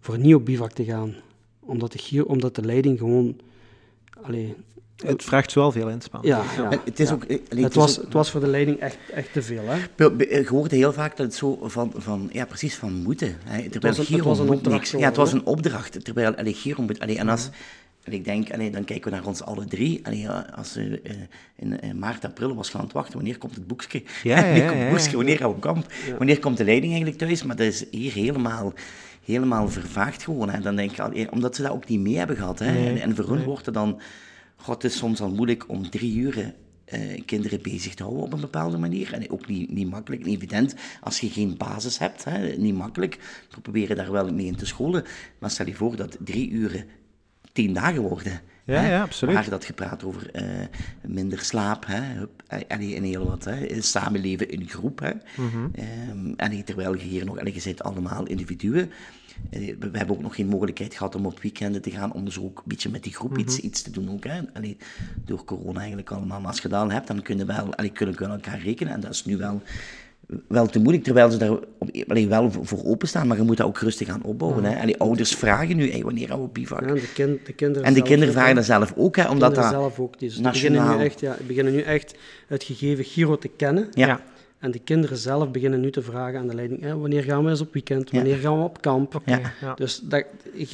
S1: voor niet op bivak te gaan. Omdat de, omdat de leiding gewoon... Allee,
S2: Het vraagt wel veel inspanning.
S1: ja, ja,
S3: En Het is
S1: ja.
S3: ook... eh, allee,
S1: Het
S3: is
S1: was,
S3: ook-
S1: het was voor de leiding echt, echt te veel, hè?
S3: Je hoorde heel vaak dat het zo van, van ja, precies van moeten. Hè. Terwijl
S1: was een- het was een opdracht
S3: niks. Ja, het was een opdracht. Terwijl allee, Giro moet. Allee, en als, en ik denk, allee, dan kijken we naar ons alle drie. Allee, als we eh, in, in maart, april was gaan aan het wachten, wanneer komt het boekje?
S2: Ja, ja,
S3: wanneer komt het boekje? Wanneer gaan we op kamp? Wanneer komt de leiding eigenlijk thuis? Maar dat is hier helemaal, helemaal vervaagd gewoon. Hè. Dan denk ik, allee, omdat ze dat ook niet mee hebben gehad. Hè.
S2: Nee,
S3: En, en voor hun wordt het dan... God, het is soms al moeilijk om drie uren eh, kinderen bezig te houden op een bepaalde manier. En ook niet, niet makkelijk, niet evident. Als je geen basis hebt, hè, niet makkelijk. We proberen daar wel mee in te scholen. Maar stel je voor dat drie uren tien dagen worden.
S2: Ja,
S3: hè,
S2: ja, absoluut.
S3: Dat gepraat over eh, minder slaap, hè, hup, en en heel wat, hè, samenleven in groep. Hè. Ehm, en terwijl je hier nog, en je zit allemaal individuen. Eh, We, we hebben ook nog geen mogelijkheid gehad om op weekenden te gaan, om dus ook een beetje met die groep iets,
S2: Mhm.
S3: iets te doen. Ook, hè. Allee, door corona eigenlijk allemaal. Maar als je dat al hebt, dan kunnen we allee, kunnen we elkaar rekenen. En dat is nu wel, wel te moeilijk, terwijl ze daar op, allee, wel voor, openstaan. Maar je moet dat ook rustig gaan opbouwen. Hè. Allee, ouders vragen nu, hey, wanneer gaan we op bivak?
S1: Ja, de, kind, de kinderen
S3: En de kinderen vragen dat zelf ook, hè, omdat dat...
S1: zelf ook. Dus die beginnen
S3: nationaal-
S1: nu, echt, ja, die beginnen nu echt het gegeven Giro te kennen.
S3: Ja.
S1: En de kinderen zelf beginnen nu te vragen aan de leiding, hè, wanneer gaan we eens op weekend,
S3: Ja.
S1: wanneer gaan we op kamp.
S3: Ja.
S1: Dus dat,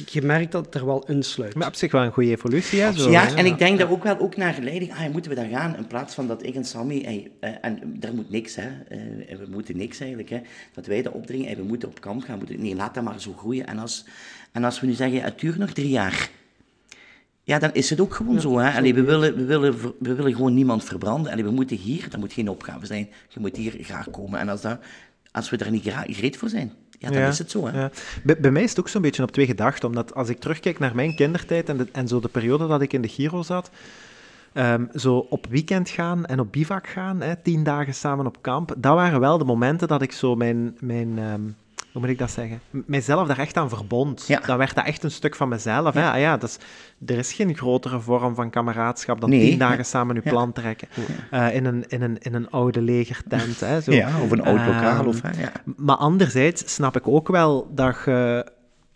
S1: je, merkt dat het er wel insluit.
S2: Maar op zich wel een goede evolutie, hè? Zo,
S3: ja, en ik denk daar ook wel ook naar leiding, ah, moeten we daar gaan, in plaats van dat ik en Sammy, hey, eh, en daar moet niks, hè, eh, we moeten niks eigenlijk, hè, dat wij dat opdringen, hey, we moeten op kamp gaan, moeten, nee, laat dat maar zo groeien. En als, en als we nu zeggen, het duurt nog drie jaar, ja, dan is het ook gewoon zo. Hè. Allee, we, willen, we, willen, we willen gewoon niemand verbranden. Allee, we moeten hier, dat moet geen opgave zijn, je moet hier graag komen. En als, dat, als we daar niet gereed voor zijn, ja, dan
S2: Ja,
S3: is het zo. Hè.
S2: ja. Bij, bij mij is het ook zo'n beetje op twee gedachten, omdat als ik terugkijk naar mijn kindertijd en, de, en zo de periode dat ik in de Giro zat, ehm, zo op weekend gaan en op bivak gaan, hè, tien dagen samen op kamp, dat waren wel de momenten dat ik zo mijn, mijn ehm, hoe moet ik dat zeggen, M- mijzelf daar echt aan verbond.
S3: Ja.
S2: Dan werd dat echt een stuk van mezelf. Hè? Ah ja, dat is, er is geen grotere vorm van kameraadschap dan
S3: Nee,
S2: tien dagen
S3: ja.
S2: samen uw
S3: Ja.
S2: plan trekken. Eh, in, een, in, een, in een oude legertent. Hè, zo.
S3: Ja, of een oud lokaal.
S2: Ehm,
S3: Of, hè, ja.
S2: maar anderzijds snap ik ook wel dat je...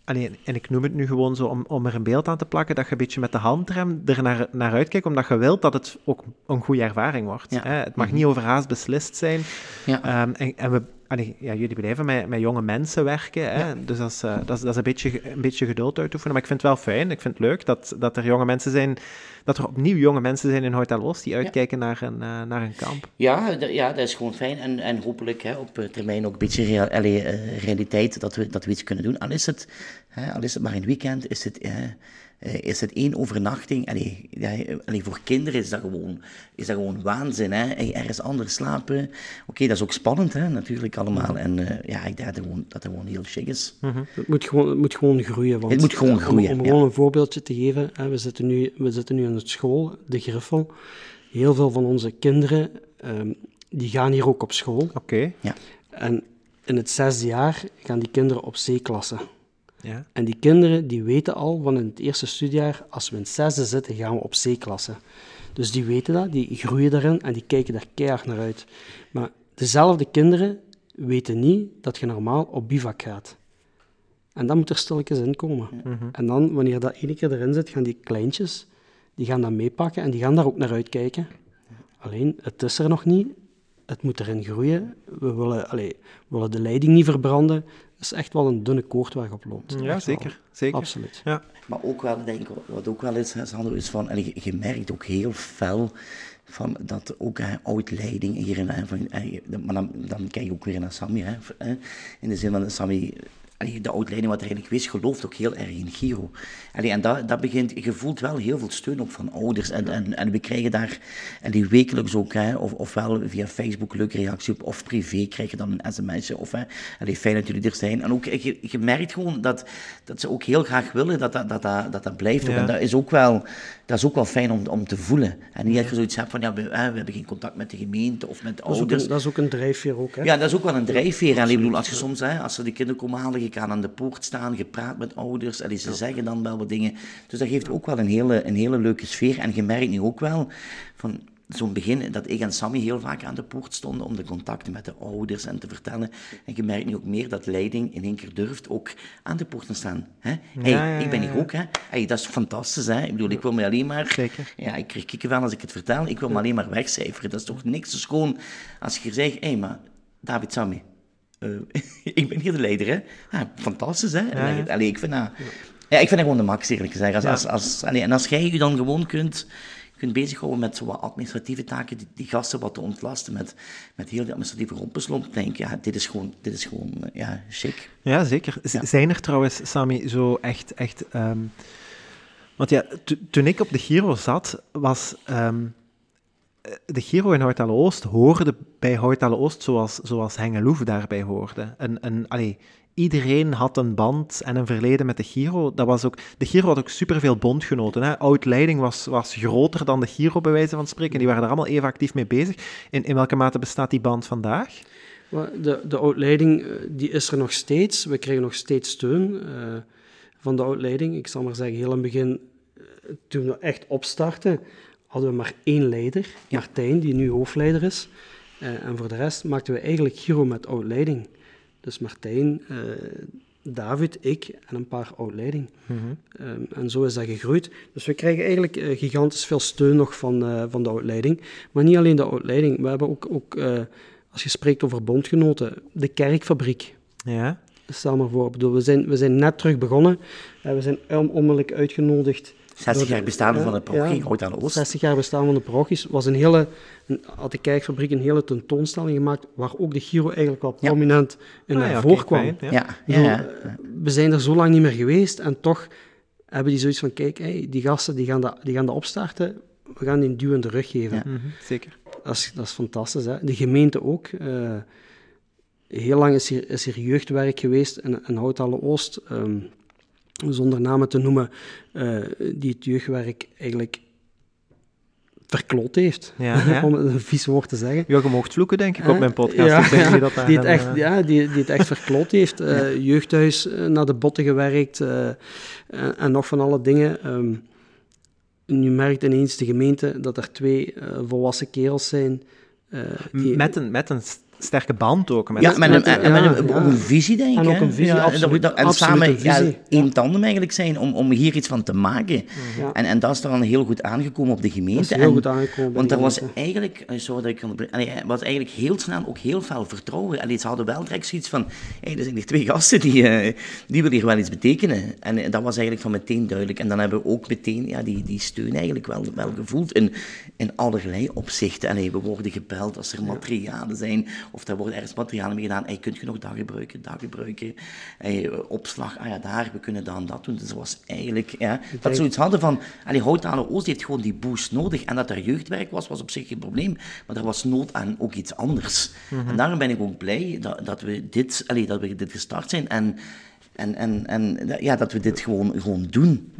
S2: Allee, en ik noem het nu gewoon zo om, om er een beeld aan te plakken, dat je een beetje met de handrem er naar, naar uitkijkt, omdat je wilt dat het ook een goede ervaring wordt.
S3: Ja.
S2: Hè? Het mag niet overhaast beslist zijn.
S3: Ja.
S2: Ehm, en, en we, allee, ja, jullie blijven met, met jonge mensen werken, hè? dus dat is, eh, dat is, dat is een, beetje, een beetje geduld uitoefenen. Maar ik vind het wel fijn, ik vind het leuk dat, dat er jonge mensen zijn, dat er opnieuw jonge mensen zijn in Hoytalos die uitkijken naar, een, eh, naar een kamp.
S3: Ja, ja, dat is gewoon fijn. En, en hopelijk hè, op eh, termijn ook een beetje allee, realiteit dat we, dat we iets kunnen doen. Al is het, hè, al is het maar een weekend, is het, is het één overnachting. Allee, ja, allee, voor kinderen is dat gewoon, is dat gewoon waanzin. Hè? Hey, ergens anders slapen. Oké, dat is ook spannend hè, natuurlijk allemaal. En uh, ja, ik denk dat, gewoon, dat het gewoon heel chic is.
S1: Mm -hmm. het, moet gewoon, het moet gewoon groeien. Want,
S3: het moet gewoon groeien.
S1: Om, om gewoon een voorbeeldje te geven. Hè, we, zitten nu, we zitten nu in het school, de Griffel. Heel veel van onze kinderen um, die gaan hier ook op school.
S2: Oké. Okay.
S3: Ja.
S1: En in het zesde jaar gaan die kinderen op C-klasse.
S2: Ja.
S1: En die kinderen die weten al van in het eerste studiejaar, als we in het zesde zitten, gaan we op C-klasse. Dus die weten dat, die groeien daarin en die kijken daar keihard naar uit. Maar dezelfde kinderen weten niet dat je normaal op bivak gaat. En dan moet er stilletjes in komen.
S2: Mhm.
S1: En dan, wanneer dat ene keer erin zit, gaan die kleintjes, die gaan dat meepakken en die gaan daar ook naar uitkijken. Alleen, het is er nog niet. Het moet erin groeien. We willen, allez, we willen de leiding niet verbranden. Het is echt wel een dunne koord waar je op loopt.
S2: Ja, zeker. zeker.
S1: Absoluut.
S2: Ja.
S3: Maar ook wel, denk ik, wat ook wel is, Sandro, is van, en je, je merkt ook heel fel van dat ook hè, oud-leiding hierin, hè, van, hè, maar dan, dan kijk je ook weer naar Sammy, hè, hè, in de zin van Sammy, allee, de oud-leiding wat er eigenlijk wist, gelooft ook heel erg in Giro. Allee, en dat, dat begint, je voelt wel heel veel steun ook van ouders. En, en, en we krijgen daar, en die wekelijks ook, hè, of, ofwel via Facebook leuke reactie op, of privé krijg je dan een sms'je. Of, hè, allee, fijn dat jullie er zijn. En ook, je, je merkt gewoon dat, dat ze ook heel graag willen dat dat, dat, dat, dat, dat blijft.
S2: Ja.
S3: En dat is ook wel, dat is ook wel fijn om, om te voelen. En niet dat je zoiets hebt van, ja, we, hebben geen contact met de gemeente of met
S1: Dat is, ook
S3: ouders.
S1: een, dat is ook een drijfveer ook, hè?
S3: Ja, dat is ook wel een drijfveer. En ik bedoel, als je soms, hè, als ze de kinderen komen halen, je kan aan de poort staan, je praat met ouders, en ze zeggen dan wel wat dingen. Dus dat geeft ook wel een hele, een hele leuke sfeer. En je merkt nu ook wel, van zo'n begin, dat ik en Sammy heel vaak aan de poort stonden om de contacten met de ouders en te vertellen. En je merkt nu ook meer dat leiding in één keer durft ook aan de poort te staan. Hè? Hey,
S2: Ja, ja,
S3: ik ben hier ook, hè. Hey, dat is fantastisch, hè. Ik bedoel, ik wil me alleen maar...
S2: Zeker.
S3: Ja, ik krijg kikken van als ik het vertel. Ik wil me alleen maar wegcijferen. Dat is toch niks zo schoon als je hier zegt, hé, hey, maar David Sammy, eh, ik ben hier de leider, hè. Ah, fantastisch, hè. Allee, ik vind dat... Ja, ik vind dat gewoon de max, eerlijk gezegd. Als, als, als, allee, en als jij je dan gewoon kunt, kunt bezighouden met zo wat administratieve taken, die, die gasten wat te ontlasten met, met heel die administratieve rompeslomp, denk ik, ja, dit is gewoon, dit is gewoon eh, ja, chic.
S2: Ja, zeker. Z-
S3: Ja.
S2: Zijn er trouwens, Sami, zo echt... echt ehm, Want ja, to- toen ik op de Giro zat, was... ehm, eh, de Giro in Houtale Oost hoorde bij Houtale Oost zoals, zoals Hengeloef daarbij hoorde. En, en, allee, iedereen had een band en een verleden met de Giro. Dat was ook, de Giro had ook superveel bondgenoten. Hè. Oud-leiding was, was groter dan de Giro, bij wijze van spreken. Die waren daar allemaal even actief mee bezig. In, in welke mate bestaat die band vandaag?
S1: De, de oud-leiding eh, die is er nog steeds. We krijgen nog steeds steun eh, van de oud-leiding. Ik zal maar zeggen, heel in het begin, eh, toen we echt opstarten, hadden we maar één leider, Martijn, die nu hoofdleider is. En voor de rest maakten we eigenlijk Giro met oud-leiding. Dus Martijn, eh, David, ik en een paar oud-leiding. Ehm, en zo is dat gegroeid. Dus we krijgen eigenlijk eh, gigantisch veel steun nog van, eh, van de oud-leiding. Maar niet alleen de oud-leiding. We hebben ook, ook als je spreekt over bondgenoten, de kerkfabriek.
S2: Ja.
S1: Stel maar voor. Bedoel, we, zijn, we zijn net terug begonnen. en we zijn on- onmiddellijk uitgenodigd.
S3: 60
S1: door de-
S3: jaar bestaan van de parochie,
S1: ja.
S3: Aan de Oost.
S1: 60 jaar bestaan van de parochies. Was een hele, een, had de kerkfabriek een hele tentoonstelling gemaakt waar ook de Giro eigenlijk wel
S3: Ja.
S1: prominent in
S2: Ah,
S1: naar
S2: ja, ja.
S3: Ja,
S1: Ik
S3: ja,
S1: bedoel,
S3: ja.
S1: eh, We zijn er zo lang niet meer geweest en toch hebben die zoiets van, kijk, hey, die gasten die gaan, dat, die gaan dat opstarten, we gaan die een duw in de rug geven.
S3: Ja.
S2: Mhm, zeker.
S1: Dat, is, dat is fantastisch. Hè? De gemeente ook. eh, heel lang is hier, is hier jeugdwerk geweest in, in Houthalle Oost, ehm, zonder namen te noemen, eh, die het jeugdwerk eigenlijk verkloot heeft,
S2: Ja, ja.
S1: om het een vies woord te zeggen.
S2: Ja, je mocht vloeken, denk ik, op mijn podcast.
S1: ja,
S2: Ik denk
S1: ja,
S2: niet dat daar
S1: die het echt, ja, die, die het echt verkloot heeft. Eh, Jeugdhuis eh, naar de botten gewerkt en, en nog van alle dingen. Ehm, nu merkt ineens de gemeente dat er twee volwassen kerels zijn. die,
S2: Met een, met een sterke band ook. Met
S3: Ja, met een, en met een,
S1: ja,
S3: een visie, denk ik.
S1: En ook een visie,
S3: Ja, en
S1: absoluut,
S3: dat- En
S1: absoluut
S3: samen één tandem eigenlijk zijn om, om hier iets van te maken.
S1: Ja.
S3: En, en dat is dan heel goed aangekomen op de gemeente.
S1: Dat is heel
S3: En-
S1: goed aangekomen
S3: Want er was eigenlijk, eh, sorry dat ik er was eigenlijk heel snel ook heel veel vertrouwen. Allee, ze hadden wel direct zoiets van, hey, er zijn hier twee gasten die, eh, die willen hier wel iets betekenen. En eh, dat was eigenlijk van meteen duidelijk. En dan hebben we ook meteen ja, die, die steun eigenlijk wel, wel gevoeld in, in allerlei opzichten. Allee, we worden gebeld als er materialen zijn of er wordt ergens materiaal mee gedaan. Hey, kunt je nog dat gebruiken, dat gebruiken. Hey, opslag, ah ja, daar, we kunnen dan dat doen. Dus dat was eigenlijk, ja, dat zoiets hadden van, allee, Houthalen Oost heeft gewoon die boost nodig. En dat er jeugdwerk was, was op zich geen probleem. Maar er was nood aan ook iets anders. En daarom ben ik ook blij dat, dat, we, dit, allee, dat we dit gestart zijn. En, en, en, en ja, dat we dit gewoon, gewoon doen.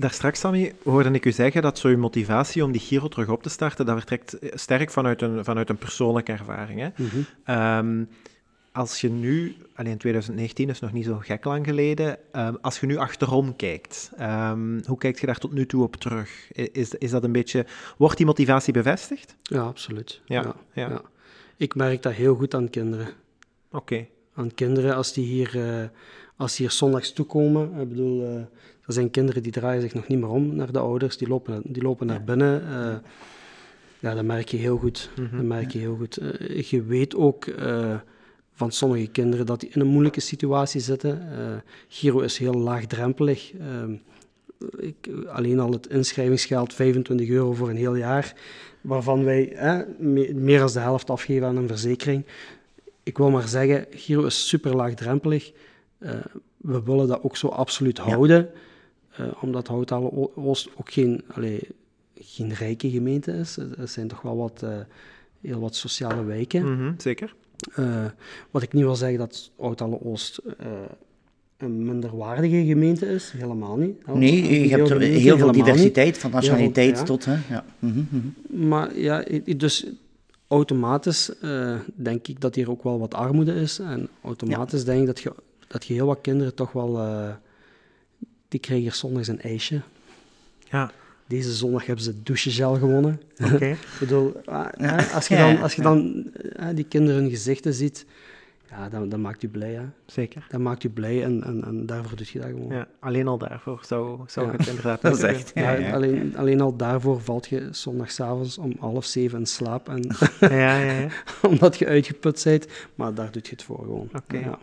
S2: Daar straks, Sammy, hoorde ik u zeggen dat zo uw motivatie om die Giro terug op te starten, dat vertrekt sterk vanuit een, vanuit een persoonlijke ervaring. Hè? Ehm, als je nu, alleen 2019 is nog niet zo gek lang geleden, ehm, als je nu achterom kijkt, ehm, hoe kijk je daar tot nu toe op terug? Is, is dat een beetje, wordt die motivatie bevestigd?
S1: Ja, absoluut.
S2: Ja,
S1: Ja,
S2: ja.
S1: ja. Ik merk dat heel goed aan kinderen.
S2: Oké.
S1: Aan kinderen als die hier, eh, als die hier zondags toekomen. Ik bedoel, eh, er zijn kinderen die draaien zich nog niet meer om naar de ouders. Die lopen, die lopen naar binnen. eh, ja, dat merk je heel goed. Dat merk je heel goed. Eh, je weet ook eh, van sommige kinderen dat die in een moeilijke situatie zitten. Giro is heel laagdrempelig. Ehm, ik, alleen al het inschrijvingsgeld, 25 euro voor een heel jaar, waarvan wij me- meer dan de helft afgeven aan een verzekering. Ik wil maar zeggen, Giro is super laagdrempelig. We willen dat ook zo absoluut houden, eh, omdat Houthalen O- Oost ook geen, allee, geen rijke gemeente is. Er zijn toch wel wat, eh, heel wat sociale wijken.
S2: Mhm, zeker.
S1: Eh, wat ik niet wil zeggen dat Houthalen Oost eh, een minderwaardige gemeente is, helemaal niet.
S3: Nee,
S1: Een
S3: je hebt er
S1: gemeente,
S3: heel veel
S1: niet.
S3: diversiteit, van nationaliteit
S1: ja.
S3: tot... Hè, ja. Mhm, mhm.
S1: Maar ja, dus automatisch eh, denk ik dat hier ook wel wat armoede is. En automatisch denk ik dat je, dat je heel wat kinderen toch wel... die krijgen hier zondags een ijsje.
S2: Ja,
S1: Deze zondag hebben ze douchegel gewonnen.
S2: oké.
S1: Ik bedoel, ah,
S3: Ja.
S1: hè, als je dan, als je dan die kinderen hun gezichten ziet, ja, dan, dan maakt u blij. Hè.
S2: zeker.
S1: Dat maakt u blij en, en, en daarvoor doe je dat gewoon.
S2: Ja, alleen al daarvoor zou, zou
S1: Ja.
S2: het inderdaad
S3: Dat is echt-.
S1: Ja,
S3: Ja, ja.
S1: Alleen, alleen al daarvoor valt je zondagavond om half zeven in slaap. En
S2: Ja, ja, ja.
S1: omdat je uitgeput bent. Maar daar doe je het voor gewoon.
S2: Oké.
S1: Ja.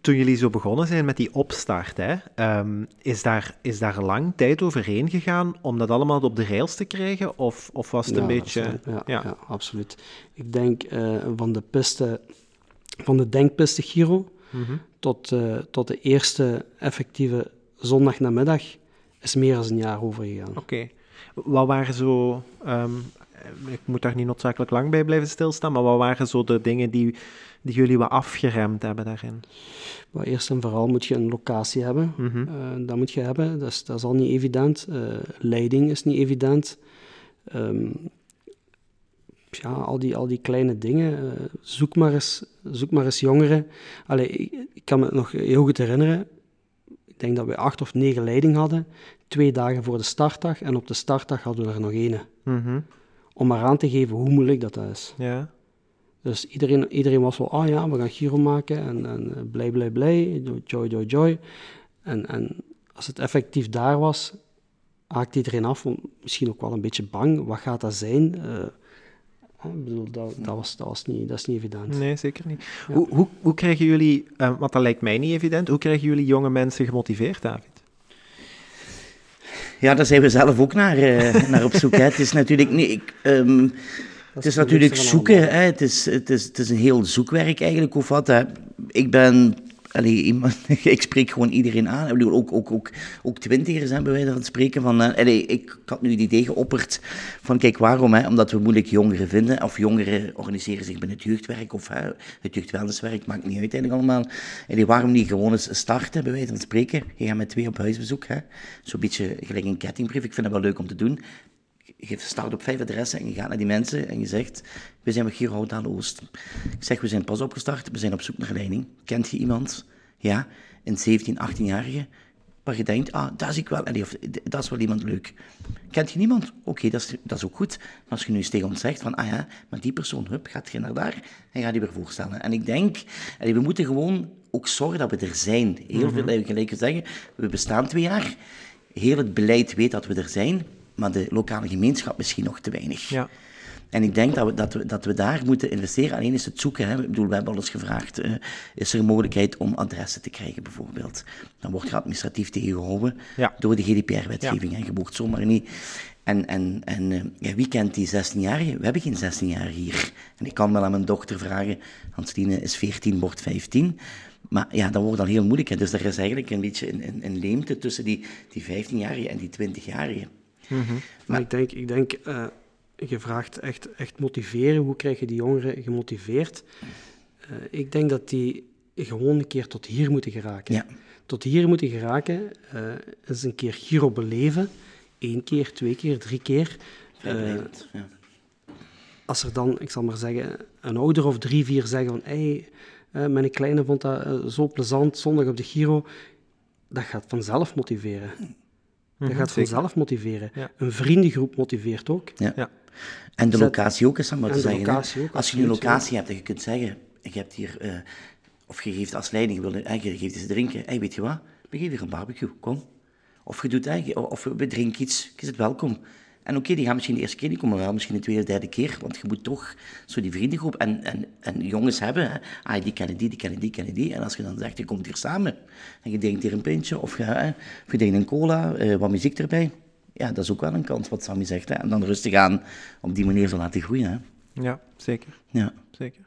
S2: Toen jullie zo begonnen zijn met die opstart, hè, ehm, is, daar, is daar lang tijd overheen gegaan om dat allemaal op de rails te krijgen? Of, of was het
S1: Ja,
S2: een beetje...
S1: ja.
S2: ja,
S1: absoluut. Ik denk eh, van de piste, van de denkpiste Giro
S2: Mhm.
S1: tot, eh, tot de eerste effectieve zondagnamiddag is meer dan een jaar overgegaan.
S2: Oké. Wat waren zo... ehm, ik moet daar niet noodzakelijk lang bij blijven stilstaan, maar wat waren zo de dingen die, die jullie wat afgeremd hebben daarin?
S1: Maar eerst en vooral moet je een locatie hebben.
S2: Mhm.
S1: Eh, dat moet je hebben. Dat is, dat is al niet evident. Eh, leiding is niet evident. Ehm, ja, al die, al die kleine dingen. eh, zoek, maar eens, zoek maar eens jongeren. Allee, ik, ik kan me nog heel goed herinneren. Ik denk dat we acht of negen leiding hadden. Twee dagen voor de startdag. En op de startdag hadden we er nog één.
S2: Mhm.
S1: Om maar aan te geven hoe moeilijk dat is.
S2: Ja.
S1: Dus iedereen, iedereen was wel, ah ja, we gaan Giro maken en, en eh, blij, blij, blij, joy, joy, joy. En, en als het effectief daar was, haakte iedereen af, want misschien ook wel een beetje bang. Wat gaat dat zijn? Eh, ik bedoel, dat, dat, was, dat, was niet, dat is niet evident.
S2: Nee, zeker niet.
S1: Ja.
S2: Hoe, hoe, hoe krijgen jullie, eh, want dat lijkt mij niet evident, hoe krijgen jullie jonge mensen gemotiveerd, David?
S3: Ja, daar zijn we zelf ook naar, eh, naar op zoek. Hè. Het is natuurlijk niet... Ik, ehm, het is natuurlijk zoeken. Hè. Het, is, het, is, het is een heel zoekwerk eigenlijk, of wat. Hè. Ik ben... Ik spreek gewoon iedereen aan. Ik bedoel, ook, ook, ook, ook twintigers hebben wij van spreken. Van, eh, ik, had nu het idee geopperd van, kijk, waarom? Hè? Omdat we moeilijk jongeren vinden. Of jongeren organiseren zich binnen het jeugdwerk of hè, het jeugdwellnesswerk. Maakt niet uit eigenlijk allemaal. Allee, waarom niet gewoon eens starten, bij wijze van spreken? Je gaat met twee op huisbezoek. Zo'n beetje gelijk een kettingbrief. Ik vind dat wel leuk om te doen je start op vijf adressen en je gaat naar die mensen en je zegt, we zijn met Giro aan Oost. Ik zeg, we zijn pas opgestart, we zijn op zoek naar leiding. Kent je iemand? Ja, een 17, 18-jarige, waar je denkt, ah, dat is ik wel, allee, of dat is wel iemand leuk. Kent je niemand? Oké, dat, is, dat is ook goed. Maar als je nu eens tegen ons zegt van, ah ja, maar die persoon, hup, gaat je naar daar en gaat die weer voorstellen. En ik denk, allee, we moeten gewoon ook zorgen dat we er zijn. Heel veel, eh, gelijk te zeggen, we bestaan twee jaar. Heel het beleid weet dat we er zijn, maar de lokale gemeenschap misschien nog te weinig.
S2: Ja.
S3: En ik denk dat we, dat, we, dat we daar moeten investeren. Alleen is het zoeken. Hè. Ik bedoel, we hebben al eens gevraagd, eh, is er een mogelijkheid om adressen te krijgen bijvoorbeeld? Dan wordt je administratief tegengehouden
S2: Ja.
S3: door de GDPR-wetgeving. Je mocht zomaar niet... En, en, en uh, ja, wie kent die 16-jarige? We hebben geen 16-jarige hier. En ik kan wel aan mijn dochter vragen, Hansline is 14, wordt 15. Maar ja, dan wordt dat heel moeilijk. Hè. Dus er is eigenlijk een beetje een, een, een leemte tussen die, die 15-jarige en die 20-jarige.
S1: Mm -hmm. Maar ik denk, ik denk uh, je vraagt echt, echt motiveren. Hoe krijg je die jongeren gemotiveerd? Uh, ik denk dat die gewoon een keer tot hier moeten geraken.
S3: Ja.
S1: Tot hier moeten geraken, uh, eens een keer Giro beleven. Eén keer, twee keer, drie keer.
S3: ja.
S1: Als er dan, ik zal maar zeggen, een ouder of drie, vier zeggen van... Hey, mijn kleine vond dat zo plezant, zondag op de Giro. Dat gaat vanzelf motiveren. Dat
S2: Mhm,
S1: gaat vanzelf motiveren.
S2: Ja.
S1: Een vriendengroep motiveert ook.
S3: Ja.
S2: Ja.
S3: En de locatie ook, is dat maar te zeggen.
S1: ook,
S3: Als je een locatie hebt en je kunt zeggen, je hebt hier, eh, of je geeft als leiding, wil, eh, je geeft eens drinken, hey, weet je wat, we geven hier een barbecue, kom. Of je doet, eh, of we drinken iets, je zit welkom. En oké, die gaan misschien de eerste keer, die komen wel misschien de tweede, derde keer, want je moet toch zo die vriendengroep en, en, en jongens hebben. Hè. Ah, die kennen die, die kennen die, kennen die. En als je dan zegt, je komt hier samen en je drinkt hier een pintje of je, hè, of je drinkt een cola, eh, wat muziek erbij. Ja, dat is ook wel een kans, wat Sammy zegt. Hè. En dan rustig aan op die manier zo laten groeien. Hè.
S2: Ja, zeker.
S3: Ja.
S2: zeker.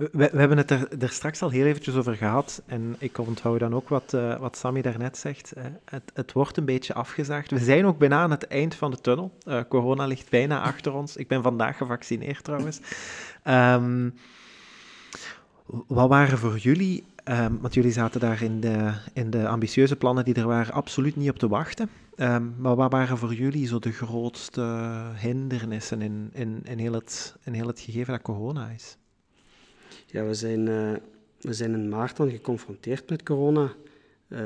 S2: We, we hebben het er, er straks al heel eventjes over gehad. En ik onthoud dan ook wat, eh, wat Sammy daarnet zegt. Eh, het, het wordt een beetje afgezaagd. We zijn ook bijna aan het eind van de tunnel. Eh, corona ligt bijna achter ons. Ik ben vandaag gevaccineerd trouwens. Ehm, wat waren voor jullie, ehm, want jullie zaten daar in de, in de ambitieuze plannen die er waren, absoluut niet op te wachten. Ehm, maar wat waren voor jullie zo de grootste hindernissen in, in, in, heel, het, in heel het gegeven dat corona is?
S1: Ja, we zijn, eh, we zijn in maart dan geconfronteerd met corona. Eh,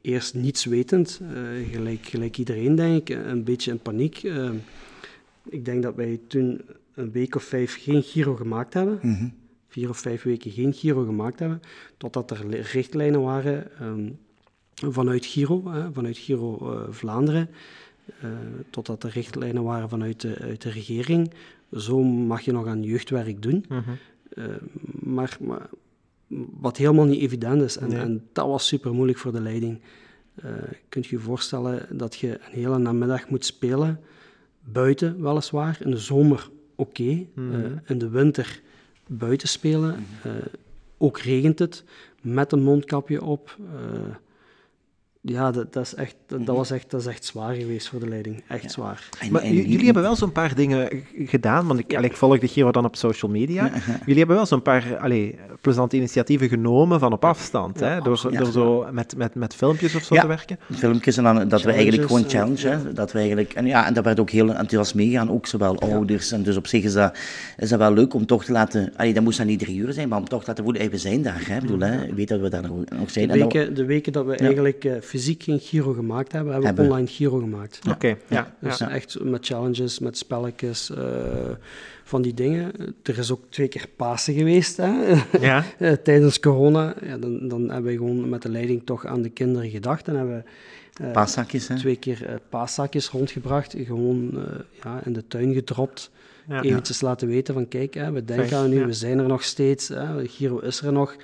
S1: eerst niets wetend, eh, gelijk, gelijk iedereen denk ik, een beetje in paniek. Ik denk dat wij toen een week of vijf geen Giro gemaakt hebben.
S3: Mhm.
S1: Vier of vijf weken geen Giro gemaakt hebben. Totdat er li- richtlijnen waren ehm, vanuit Giro, hè, vanuit Giro eh, Vlaanderen. eh, totdat er richtlijnen waren vanuit de, uit de regering. Zo mag je nog aan jeugdwerk doen. Eh, maar, maar wat helemaal niet evident is. En,
S2: Nee.
S1: en dat was super moeilijk voor de leiding. Eh kunt je je voorstellen dat je een hele namiddag moet spelen, buiten weliswaar, in de zomer oké,
S2: Mhm.
S1: eh, in de winter buiten spelen, eh, ook regent het, met een mondkapje op. eh, ja, dat, dat, is echt, dat, dat was echt, dat is echt zwaar geweest voor de leiding. Echt zwaar.
S3: En-
S2: Maar
S3: en
S2: jullie hebben wel zo'n paar dingen gedaan, want ik, allee, ik volg de Giro dan op social media. Jullie hebben wel zo'n paar allee, plezante initiatieven genomen van op afstand,
S1: Ja,
S2: hè? Door, door zo met, met, met filmpjes of zo
S3: Ja.
S2: te werken.
S3: filmpjes en dan, dat we eigenlijk gewoon
S1: Challenges,
S3: challenge, hè, dat we eigenlijk, en ja, en dat werd ook heel enthousiast meegaan, ook zowel ouders, en dus op zich is dat, is dat wel leuk om toch te laten, allee, dat moest dan niet drie uur zijn, maar om toch te laten voelen, hey, we zijn daar, hè, Ik bedoel, hè, weet dat we daar nog, zijn.
S1: De
S3: dan-
S1: weken, de weken dat we eigenlijk eh, fysiek geen Giro gemaakt hebben, hebben we
S3: Hebben.
S1: online Giro gemaakt.
S2: Oké, ja. ja.
S1: Dus echt met challenges, met spelletjes, eh, van die dingen. Er is ook twee keer Pasen geweest hè?
S2: Ja.
S1: Eh, tijdens corona. Ja, dan, dan hebben we gewoon met de leiding toch aan de kinderen gedacht en hebben eh,
S3: Paaszakjes, hè.
S1: twee keer eh, paaszakjes rondgebracht. Gewoon eh, ja, in de tuin gedropt.
S2: Ja.
S1: Eventjes laten weten van kijk, hè, we denken aan u,
S2: ja.
S1: we zijn er nog steeds. Hè, Giro is er nog.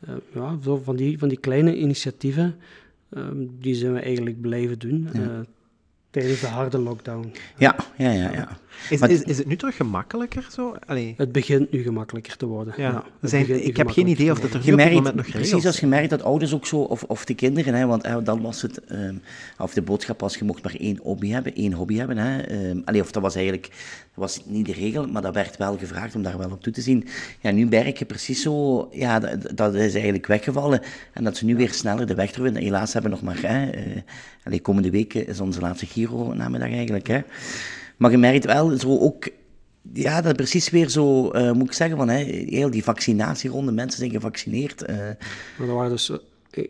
S1: Eh, ja, zo van, die, van die kleine initiatieven, ehm, die zijn we eigenlijk blijven doen. eh, tijdens de harde lockdown.
S3: Ja, ja, ja, ja.
S2: Is,
S3: Maar-
S2: is, is het nu toch gemakkelijker zo? Allee,
S1: Het begint nu gemakkelijker te worden.
S2: ja. Zijn, ik heb geen idee of dat er nu op moment nog
S3: precies
S2: regels
S3: als je merkt dat ouders ook zo, of, of de kinderen, hè, want hè, dan was het, ehm, of de boodschap was, je mocht maar één hobby hebben, één hobby hebben. Hè, ehm, allee, of dat was eigenlijk, was niet de regel, maar dat werd wel gevraagd om daar wel op toe te zien. Ja, nu merk je precies zo, ja, dat, dat is eigenlijk weggevallen en dat ze nu weer sneller de weg terug vinden. Helaas hebben we nog maar, hè, eh, allee, komende week is onze laatste Giro namiddag eigenlijk, hè. Maar je merkt wel zo ook ja, dat precies weer zo, eh, moet ik zeggen, van, hè, heel die vaccinatieronde, mensen zijn gevaccineerd. eh,
S1: Maar er waren dus, eh,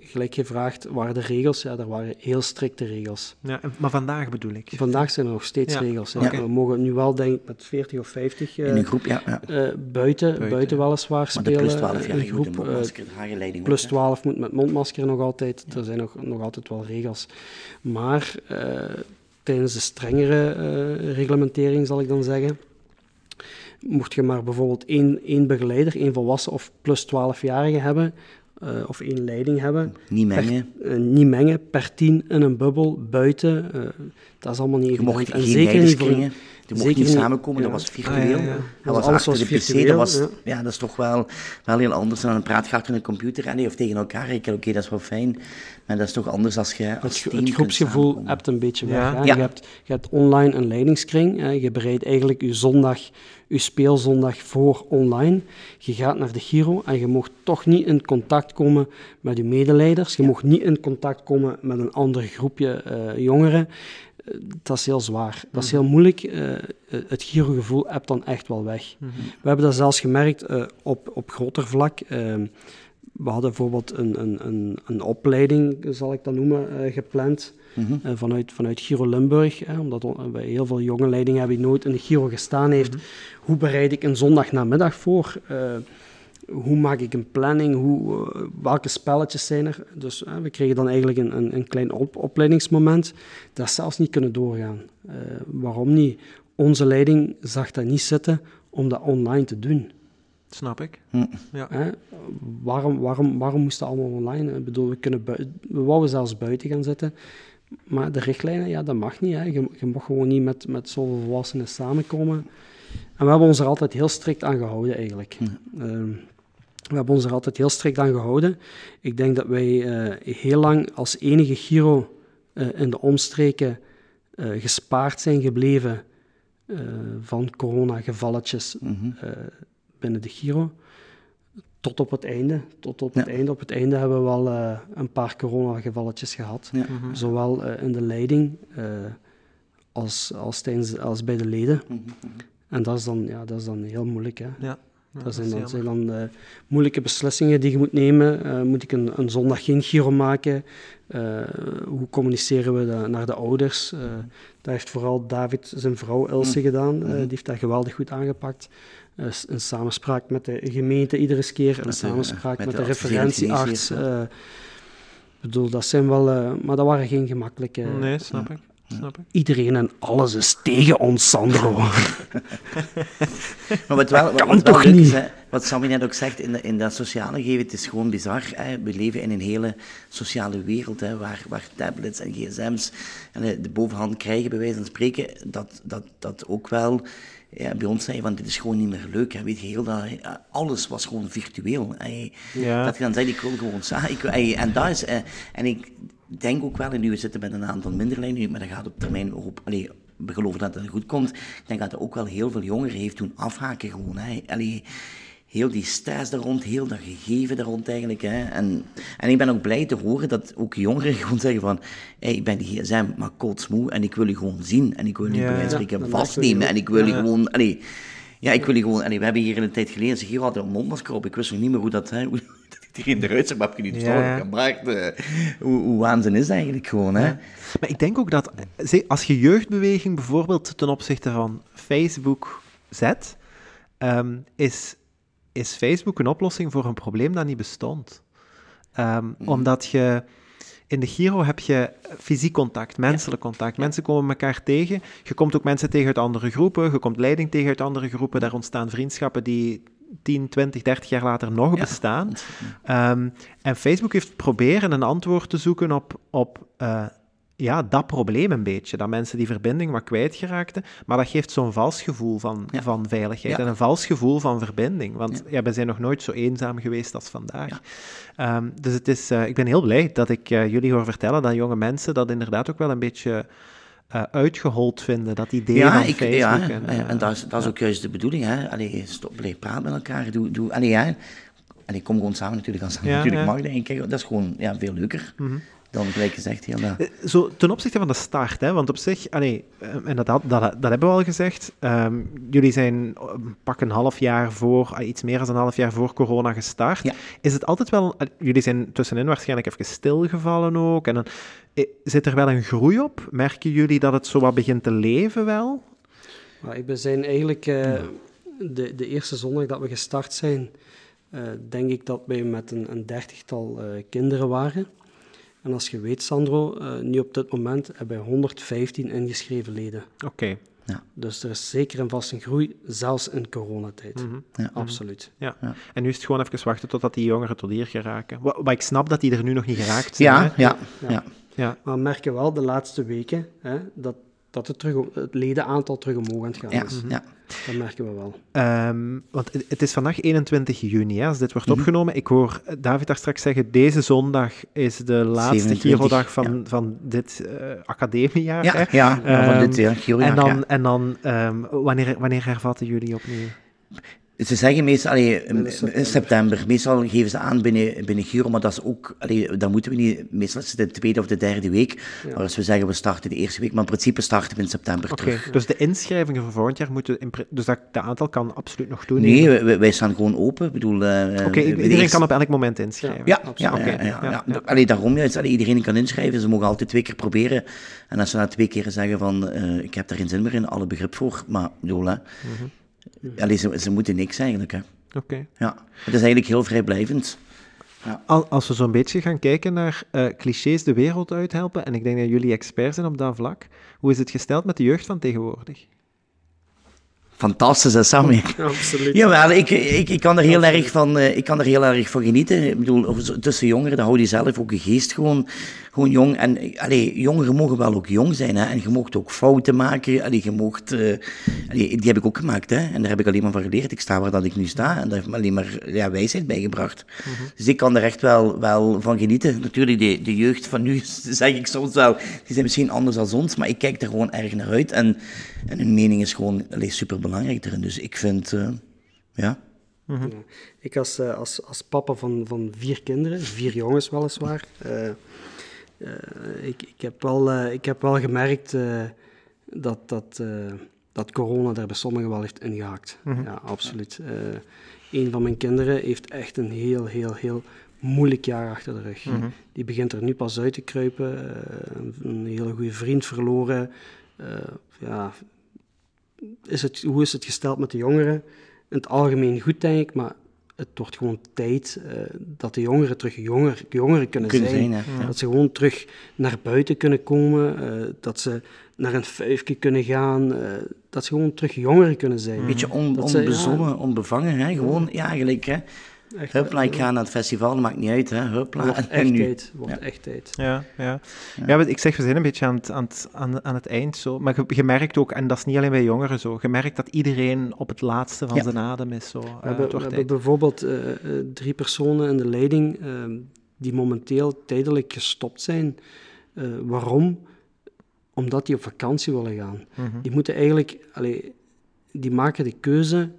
S1: gelijk gevraagd, waren de regels? Ja, er waren heel strikte regels.
S2: Ja, maar vandaag bedoel ik.
S1: Vandaag zijn er nog steeds
S2: Ja,
S1: regels. We mogen nu wel, denk ik, met 40 of 50 eh,
S3: in een groep, ja. ja.
S1: eh, buiten, buiten, weliswaar
S3: Maar de
S1: spelen.
S3: plus 12
S1: eh,
S3: jaar
S1: in
S3: je moet
S1: groep.
S3: een
S1: eh,
S3: mondmasker dragen, leiding
S1: plus
S3: ook, hè.
S1: 12 moet met mondmasker nog altijd. Er zijn nog, nog altijd wel regels. Maar eh, tijdens de strengere eh, reglementering, zal ik dan zeggen, mocht je maar bijvoorbeeld één, één begeleider, één volwassen of plus 12-jarige hebben, eh, of één leiding hebben.
S3: Niet mengen.
S1: Per, uh, niet mengen, per tien in een bubbel, buiten. Uh, dat is allemaal niet
S3: Je mocht
S1: en
S3: geen
S1: zeker niet voor,
S3: Je mocht
S1: zeker
S3: niet samenkomen, dat was virtueel.
S2: Ah, ja, ja.
S3: Dat was
S1: alles
S3: achter
S1: was
S3: de pc,
S1: virtueel,
S3: dat, was,
S1: ja.
S3: ja. dat is toch wel, wel heel anders dan een praat je achter een computer en, of tegen elkaar. Ik, Oké, dat is wel fijn, maar dat is toch anders als je als
S1: Het,
S3: team
S1: het groepsgevoel hebt een beetje weg.
S2: Ja.
S1: hè.
S3: Ja.
S1: Je, hebt, je hebt online een leidingskring. Hè. Je bereidt eigenlijk je zondag, je speelzondag voor online. Je gaat naar de Giro en je mocht toch niet in contact komen met je medeleiders. Je mocht niet in contact komen met een ander groepje eh, jongeren. Eh, Dat is heel zwaar. Dat is heel moeilijk. Eh, eh, het Giro-gevoel hebt dan echt wel weg. We hebben dat zelfs gemerkt op, op groter vlak. Ehm, we hadden bijvoorbeeld een, een, een, een opleiding, zal ik dat noemen, gepland
S3: Mhm.
S1: vanuit, vanuit Giro Limburg. Hè, omdat wij heel veel jonge leidingen hebben die nooit in de Giro gestaan heeft. Hoe bereid ik een zondagnamiddag voor? Hoe maak ik een planning? Hoe, eh, welke spelletjes zijn er? Dus eh, we kregen dan eigenlijk een, een, een klein op- opleidingsmoment. Dat zelfs niet kunnen doorgaan. Eh, waarom niet? Onze leiding zag dat niet zitten om dat online te doen.
S2: Snap ik.
S3: Hm.
S2: Ja.
S1: Hè? Waarom, waarom, waarom moest dat allemaal online? Ik bedoel, we, kunnen we wouden zelfs buiten gaan zitten. Maar de richtlijnen, ja, dat mag niet. Hè. Je, je mag gewoon niet met, met zoveel volwassenen samenkomen. En we hebben ons er altijd heel strikt aan gehouden, eigenlijk. Ehm, we hebben ons er altijd heel strikt aan gehouden. Ik denk dat wij eh, heel lang als enige Giro eh, in de omstreken eh, gespaard zijn gebleven eh, van coronagevalletjes
S3: Mhm.
S1: eh, binnen de Giro. Tot op het einde. Tot op
S3: Ja.
S1: het einde. Op het einde hebben we wel eh, een paar coronagevalletjes gehad.
S3: Ja.
S1: Zowel eh, in de leiding eh, als, als, tijdens, als bij de leden.
S3: Mhm.
S1: En dat is dan, ja, dat is dan heel moeilijk. Hè.
S2: Ja. Ja,
S1: Dat zijn zijn dan eh, moeilijke beslissingen die je moet nemen. Eh, moet ik een, een zondag geen Giro maken? Eh, hoe communiceren we naar de ouders? Eh dat heeft vooral David, zijn vrouw Ilse, gedaan. Eh, die heeft dat geweldig goed aangepakt. In samenspraak met de gemeente iedere keer,
S3: de-
S1: samenspraak
S3: met
S1: met,
S3: de
S1: de referentiearts. ik bedoel, dat zijn wel... maar dat waren geen gemakkelijke...
S2: Nee, snap ik. Snap ik.
S1: Iedereen en alles is tegen ons, Sandro.
S3: Maar wat wel, wat,
S1: kan
S3: wat wel
S1: toch
S3: leuk is, hè, wat Sammy net ook zegt, in, de, in dat sociale geven, het is gewoon bizar. Hè. We leven in een hele sociale wereld, hè, waar, waar tablets en gsm's en de, de bovenhand krijgen, bij wijze van spreken, dat, dat, dat ook wel ja, bij ons zei van dit is gewoon niet meer leuk. Hè. Weet je, heel dat, alles was gewoon virtueel. Hè.
S2: Ja.
S3: Dat je dan zegt, ik wil gewoon samen. Ik, en dat is, eh, en ik denk ook wel, en nu we zitten met een aantal minderlijnen, nu, maar dat gaat op termijn op, allee, we geloven dat het goed komt. Ik denk dat er ook wel heel veel jongeren heeft doen afhaken gewoon. Hè. Allee, heel die stress daar rond, heel dat gegeven daar rond eigenlijk. Hè. En, en ik ben ook blij te horen dat ook jongeren gewoon zeggen van, hey, ik ben die gsm, maar kootsmoe en ik wil je gewoon zien. En ik wil je
S2: Ja,
S3: bij wijze van spreken vastnemen. En ik wil je
S2: Ja.
S3: gewoon, allee, ja, ik wil je gewoon, allee, we hebben hier een tijd geleden, zeg, hier hadden een mondmasker op. Ik wist nog niet meer hoe dat, hè, hoe dat iedereen eruit zag, maar heb je niet
S2: Ja,
S3: vertrouwen
S2: ja.
S3: eh, hoe, hoe waanzin is dat eigenlijk gewoon, hè?
S2: Maar ik denk ook dat als je jeugdbeweging bijvoorbeeld ten opzichte van Facebook zet, ehm, is, is Facebook een oplossing voor een probleem dat niet bestond. Ehm, Omdat je in de Giro heb je fysiek contact, menselijk contact. Mensen komen elkaar tegen. Je komt ook mensen tegen uit andere groepen. Je komt leiding tegen uit andere groepen. Daar ontstaan vriendschappen die 10, 20, 30 jaar later nog
S3: Ja.
S2: bestaan. Ehm, en Facebook heeft proberen een antwoord te zoeken op, op eh, ja, dat probleem een beetje. Dat mensen die verbinding wat kwijtgeraakten. Maar dat geeft zo'n vals gevoel van,
S3: Ja.
S2: van veiligheid
S3: Ja.
S2: en een vals gevoel van verbinding. Want ja. we zijn nog nooit zo eenzaam geweest als vandaag. Ehm, dus het is, eh, ik ben heel blij dat ik eh, jullie hoor vertellen dat jonge mensen dat inderdaad ook wel een beetje eh, uitgehold vinden. Dat idee
S3: Ja,
S2: van
S3: ik,
S2: Facebook.
S3: ja,
S2: en, eh,
S3: en dat is, dat is ook juist de bedoeling. Hè? Allee, stop, blijf praten met elkaar. Doe, doe, allee, ja. Allee, kom gewoon samen natuurlijk als dat
S2: Ja,
S3: natuurlijk mag. Denk ik. Dat is gewoon ja, veel leuker dan gelijk gezegd. Heel dat.
S2: Eh, Zo, ten opzichte van de start, hè, want op zich, allee, eh, en dat, dat, dat hebben we al gezegd, ehm, jullie zijn eh, pak een half jaar voor, ah, iets meer dan een half jaar voor corona gestart.
S3: Ja.
S2: Is het altijd wel, jullie zijn tussenin waarschijnlijk even stilgevallen ook, en dan, zit er wel een groei op? Merken jullie dat het zo wat begint te leven wel?
S1: Maar we zijn eigenlijk eh, de, de eerste zondag dat we gestart zijn, eh, denk ik dat wij met een, een dertigtal eh, kinderen waren. En als je weet, Sandro, eh, nu op dit moment hebben wij 115 ingeschreven leden.
S2: Oké,
S3: Ja.
S1: Dus er is zeker en vast een groei, zelfs in coronatijd.
S2: Mhm.
S3: Ja.
S1: Absoluut.
S2: Ja.
S3: Ja.
S2: En nu is het gewoon even wachten totdat die jongeren tot hier geraken. Wat, wat ik snap dat die er nu nog niet geraakt zijn.
S3: Ja,
S2: hè?
S3: ja,
S1: Ja.
S3: ja.
S2: ja.
S1: Maar we merken wel de laatste weken hè, dat, dat het, terug, het ledenaantal terug omhoog aan het gaan
S3: ja,
S1: is.
S3: ja.
S1: Dat merken we wel.
S2: Ehm, want het- is vandaag 21 juni, hè, als dit wordt
S3: Mhm.
S2: opgenomen. Ik hoor David daar straks zeggen, deze zondag is de laatste
S3: 27,
S2: Giro-dag van, van dit eh, academiejaar.
S3: Ja,
S2: hè?
S3: ja, van
S2: Ehm,
S3: dit jaar, Giro-jaar,
S2: En dan,
S3: ja.
S2: en dan ehm, wanneer, wanneer hervatten jullie opnieuw?
S3: Ze zeggen meestal, allee, in,
S1: september.
S3: september, meestal geven ze aan binnen, binnen Giro, maar dat is ook, allee, dat moeten we niet, meestal is het de tweede of de derde week. Maar als we zeggen we starten de eerste week, maar in principe starten we in september
S2: Oké,
S3: terug.
S2: dus de inschrijvingen voor volgend jaar moeten... dus dat, dat aantal kan absoluut nog doen.
S3: Nee, wij- staan gewoon open. Ik bedoel, eh,
S2: Oké,
S3: de
S2: iedereen kan op elk moment inschrijven.
S3: Ja, ja, ja,
S2: Oké,
S3: ja,
S2: ja,
S3: ja.
S2: ja.
S3: Allee, daarom juist, allee, iedereen kan inschrijven. Ze mogen altijd twee keer proberen. En als ze na twee keer zeggen van, eh, ik heb daar geen zin meer in, alle begrip voor. Maar, ik bedoel, hè. Allee, ze, ze moeten niks eigenlijk, hè.
S2: Oké.
S3: Ja. Het is eigenlijk heel vrijblijvend.
S2: Al- Als we zo'n beetje gaan kijken naar eh, clichés de wereld uithelpen, en ik denk dat jullie expert zijn op dat vlak, hoe is het gesteld met de jeugd van tegenwoordig?
S3: Fantastisch, hè, Sammy?
S1: Absoluut.
S3: Jawel, ik, ik, ik, kan er heel erg van, eh, ik kan er heel erg van genieten. Ik bedoel, tussen jongeren, dan hou je zelf ook je geest gewoon, gewoon jong. En allee, jongeren mogen wel ook jong zijn, hè. En je mocht ook fouten maken. Allee, je mocht, eh, allee, die heb ik ook gemaakt, hè. En daar heb ik alleen maar van geleerd. Ik sta waar dat ik nu sta. En dat heeft me alleen maar ja, wijsheid bijgebracht. Dus ik kan er echt wel, wel van genieten. Natuurlijk, de, de jeugd van nu, zeg ik soms wel, die zijn misschien anders dan ons. Maar ik kijk er gewoon erg naar uit. En, en hun mening is gewoon super belangrijk erin. Dus ik vind, eh, ja...
S1: Ja. Ik als, eh, als, als papa van, van vier kinderen, vier jongens weliswaar, ik, ik, heb wel, eh, ik heb wel gemerkt eh, dat, dat, eh, dat corona daar bij sommigen wel heeft ingehaakt. Ja, absoluut. Eh, een van mijn kinderen heeft echt een heel, heel, heel moeilijk jaar achter de rug. Die begint er nu pas uit te kruipen. eh, een, een hele goede vriend verloren. Eh, ja, is het, hoe is het gesteld met de jongeren? In het algemeen goed, denk ik, maar het wordt gewoon tijd eh, dat de jongeren terug jonger, jongeren kunnen,
S3: Kunnen
S1: zijn.
S3: zijn, hè, ja.
S1: Dat ze gewoon terug naar buiten kunnen komen, eh, dat ze naar een fuifje kunnen gaan, eh, dat ze gewoon terug jongeren kunnen zijn.
S3: Een beetje on,
S1: ja,
S3: onbezonnen, onbevangen, hè? gewoon, ja, eigenlijk, hè.
S1: Echt,
S3: Hupla, ik ga naar het festival, dat maakt niet uit, hè. Hupla.
S1: wordt
S3: En
S1: echt
S3: nu-
S1: tijd. Wordt
S3: Ja.
S1: echt tijd.
S2: Ja, ja. ja maar ik zeg, we zijn een beetje aan het, aan het, aan, aan het eind zo. Maar je, je merkt ook, en dat is niet alleen bij jongeren zo, je merkt dat iedereen op het laatste van
S3: Ja.
S2: zijn adem is. Zo.
S1: We
S2: Eh,
S1: hebben, we bijvoorbeeld eh, eh, drie personen in de leiding eh, die momenteel tijdelijk gestopt zijn. Eh, waarom? Omdat die op vakantie willen gaan.
S2: Mhm.
S1: Die moeten eigenlijk, allee, die maken de keuze.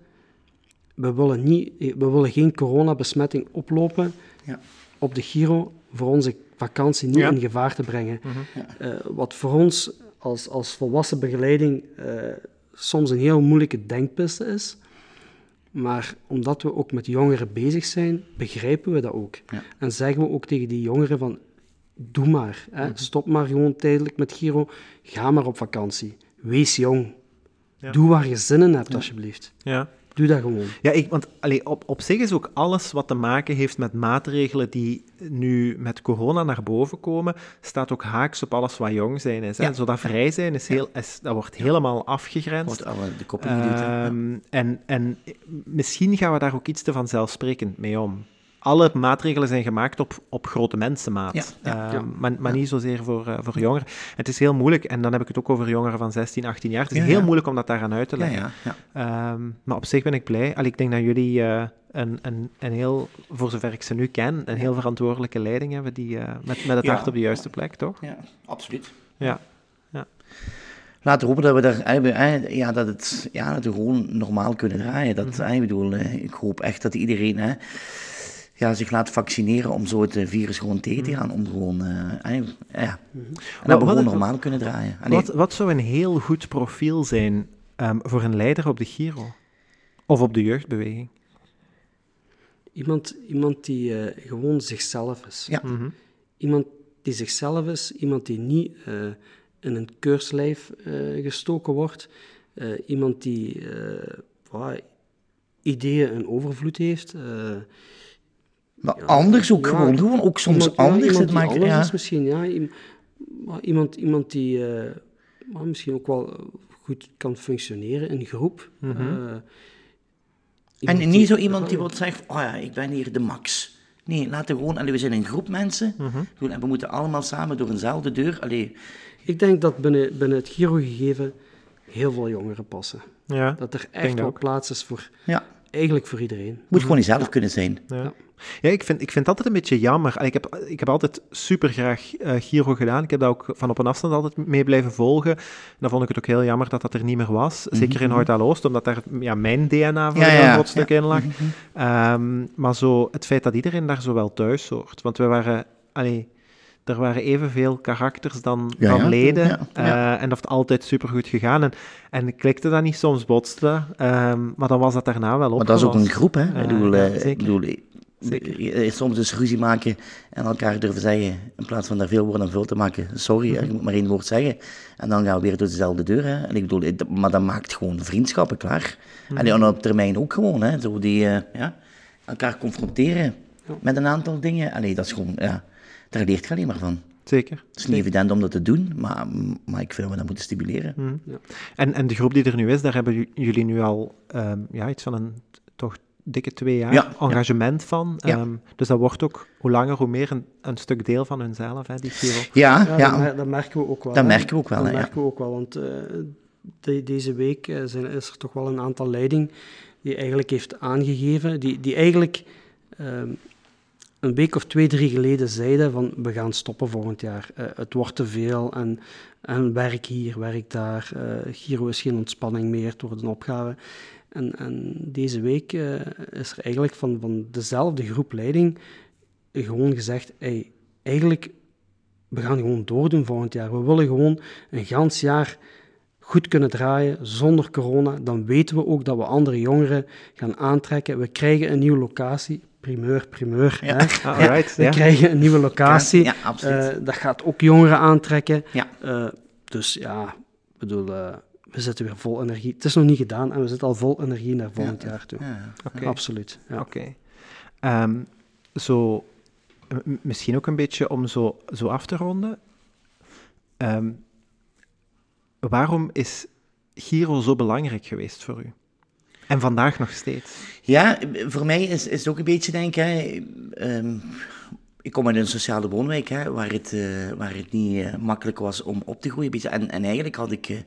S1: We willen, niet, we willen geen coronabesmetting oplopen
S3: Ja.
S1: op de Giro voor onze vakantie niet
S2: Ja.
S1: in gevaar te brengen. Eh, wat voor ons als, als volwassen begeleiding eh, soms een heel moeilijke denkpiste is. Maar omdat we ook met jongeren bezig zijn, begrijpen we dat ook.
S3: Ja.
S1: En zeggen we ook tegen die jongeren van, doe maar. Hè. Stop maar gewoon tijdelijk met Giro. Ga maar op vakantie. Wees jong.
S2: Ja.
S1: Doe waar je zin in hebt, alsjeblieft.
S2: Ja.
S1: Doe dat gewoon.
S2: Ja, ik, want allee, op, op zich is ook alles wat te maken heeft met maatregelen die nu met corona naar boven komen, staat ook haaks op alles wat jong zijn is. Hè?
S3: Ja.
S2: Zo dat vrij zijn, is heel, is, dat wordt helemaal afgegrensd.
S3: Wordt de koppen geduwd, hè. Ja.
S2: Ehm, en, en misschien gaan we daar ook iets te vanzelfsprekend mee om. Alle maatregelen zijn gemaakt op, op grote mensenmaat,
S3: Ja, ja,
S2: Ehm,
S1: ja.
S2: maar, maar niet zozeer voor, eh, voor jongeren. Het is heel moeilijk, en dan heb ik het ook over jongeren van 16, 18 jaar. Het is
S3: Ja,
S2: heel
S3: ja.
S2: moeilijk om dat daaraan uit te
S3: Ja,
S2: leggen.
S3: ja, ja.
S2: Ehm, maar op zich ben ik blij. Allee, ik denk dat jullie eh, een, een, een heel, voor zover ik ze nu ken, een heel verantwoordelijke leiding hebben die, eh, met, met het
S3: Ja.
S2: hart op de juiste plek, toch?
S3: Ja, absoluut.
S2: Ja.
S3: Laten we hopen dat we daar, ja, dat het, ja, dat we gewoon normaal kunnen draaien. Dat,
S2: Mhm.
S3: ik bedoel, ik hoop echt dat iedereen, hè, ja, zich laat vaccineren om zo het eh, virus gewoon tegen te gaan. Om gewoon, eh, ja. En dat we gewoon normaal kunnen draaien. Allee,
S2: Wat, wat zou een heel goed profiel zijn ehm, voor een leider op de Giro? Of op de jeugdbeweging?
S1: Iemand, iemand die eh, gewoon zichzelf is.
S3: Ja.
S2: Mhm.
S1: Iemand die zichzelf is, iemand die niet eh, in een keurslijf eh, gestoken wordt. Eh, iemand die eh, ideeën en overvloed heeft.
S3: Maar
S1: ja,
S3: anders ook
S1: ja,
S3: gewoon, gewoon ook soms
S1: iemand, ja,
S3: anders.
S1: iemand
S3: het
S1: die
S3: maakt,
S1: anders
S3: ja.
S1: is misschien, ja. Iemand, iemand die eh, maar misschien ook wel goed kan functioneren in groep.
S2: Mhm.
S1: Eh,
S3: En niet
S1: die-
S3: zo iemand die wil zeggen, oh ja, ik ben hier de max. Nee, laten we gewoon, allee, we zijn een groep mensen. Goed, En we moeten allemaal samen door eenzelfde deur. Allee,
S1: Ik denk dat binnen, binnen het Giro-gegeven heel veel jongeren passen.
S2: Ja,
S1: Dat er echt wel
S2: ook.
S1: plaats is voor,
S3: ja,
S1: eigenlijk voor iedereen.
S3: moet gewoon jezelf kunnen zijn.
S2: Ja. Ja, ik vind, ik vind het altijd een beetje jammer. Ik heb, ik heb altijd super graag eh, Giro gedaan. Ik heb dat ook van op een afstand altijd mee blijven volgen. En dan vond ik het ook heel jammer dat dat er niet meer was. Zeker in Hoort-Oost, omdat daar ja, mijn DNA voor
S3: Ja,
S2: een
S3: ja,
S2: groot stuk in lag. Ehm, maar zo, het feit dat iedereen daar zo wel thuis hoort. Want we waren... Allee, er waren evenveel karakters dan,
S3: Ja,
S2: dan
S3: ja.
S2: leden.
S3: Ja, ja.
S2: Eh, en dat heeft altijd supergoed gegaan. En, en klikte dat niet, soms botste dat. Ehm, maar dan was dat daarna wel op.
S3: Maar dat is ook een groep, hè. Ik bedoel, eh,
S2: zeker.
S3: ik bedoel
S2: Zeker.
S3: eh, soms dus ruzie maken en elkaar durven zeggen, in plaats van daar veel woorden aan vuil te maken. Sorry, hè, je moet maar één woord zeggen. En dan gaan we weer door dezelfde deur, hè. En ik bedoel, eh, maar dat maakt gewoon vriendschappen klaar. En die op termijn ook gewoon, hè. Zo die, eh, ja, elkaar confronteren met een aantal dingen. Allee, dat is gewoon, ja, daar leert je alleen maar van.
S2: Zeker.
S3: Het is niet evident om dat te doen, maar, maar ik vind dat we dat moeten stimuleren.
S2: En, en de groep die er nu is, daar hebben ju- jullie nu al ehm, ja, iets van een toch dikke twee jaar
S3: Ja, ja.
S2: engagement van.
S3: Ja.
S2: Ehm, dus dat wordt ook hoe langer hoe meer een, een stuk deel van hunzelf, hè, die Giro.
S3: Ja,
S1: Ja,
S3: ja.
S1: Dat, mer- dat merken we ook wel.
S3: Dat
S1: hè.
S3: merken we ook wel,
S1: Dat
S3: hè, ja.
S1: merken we ook wel, want eh, de- deze week eh, zijn, is er toch wel een aantal leiding die eigenlijk heeft aangegeven, die, die eigenlijk ehm, een week of twee, drie geleden zeiden van we gaan stoppen volgend jaar. Eh, het wordt te veel en, en werk hier, werk daar. Eh, Giro is geen ontspanning meer, het wordt een opgave. En, en deze week eh, is er eigenlijk van, van dezelfde groep leiding gewoon gezegd, hey, eigenlijk we gaan gewoon doordoen volgend jaar. We willen gewoon een gans jaar goed kunnen draaien zonder corona. Dan weten we ook dat we andere jongeren gaan aantrekken. We krijgen een nieuwe locatie. Primeur, primeur.
S3: Ja.
S1: Hè?
S2: Alright,
S1: We
S2: ja.
S1: krijgen een nieuwe locatie.
S3: Ja, absoluut.
S1: Eh, dat gaat ook jongeren aantrekken.
S3: Ja.
S1: Eh, dus ja, ik bedoel, we zitten weer vol energie. Het is nog niet gedaan en we zitten al vol energie naar volgend jaar toe.
S3: Ja.
S2: Oké.
S1: Absoluut. Ja.
S2: Oké. Ehm, zo, misschien ook een beetje om zo, zo af te ronden. Ehm, waarom is Giro zo belangrijk geweest voor u? En vandaag nog steeds?
S3: Ja, voor mij is, is het ook een beetje, denk ik, hè, ehm, ik kom uit een sociale woonwijk, hè, waar, het, eh, waar het niet eh, makkelijk was om op te groeien. En, en eigenlijk had ik, eh,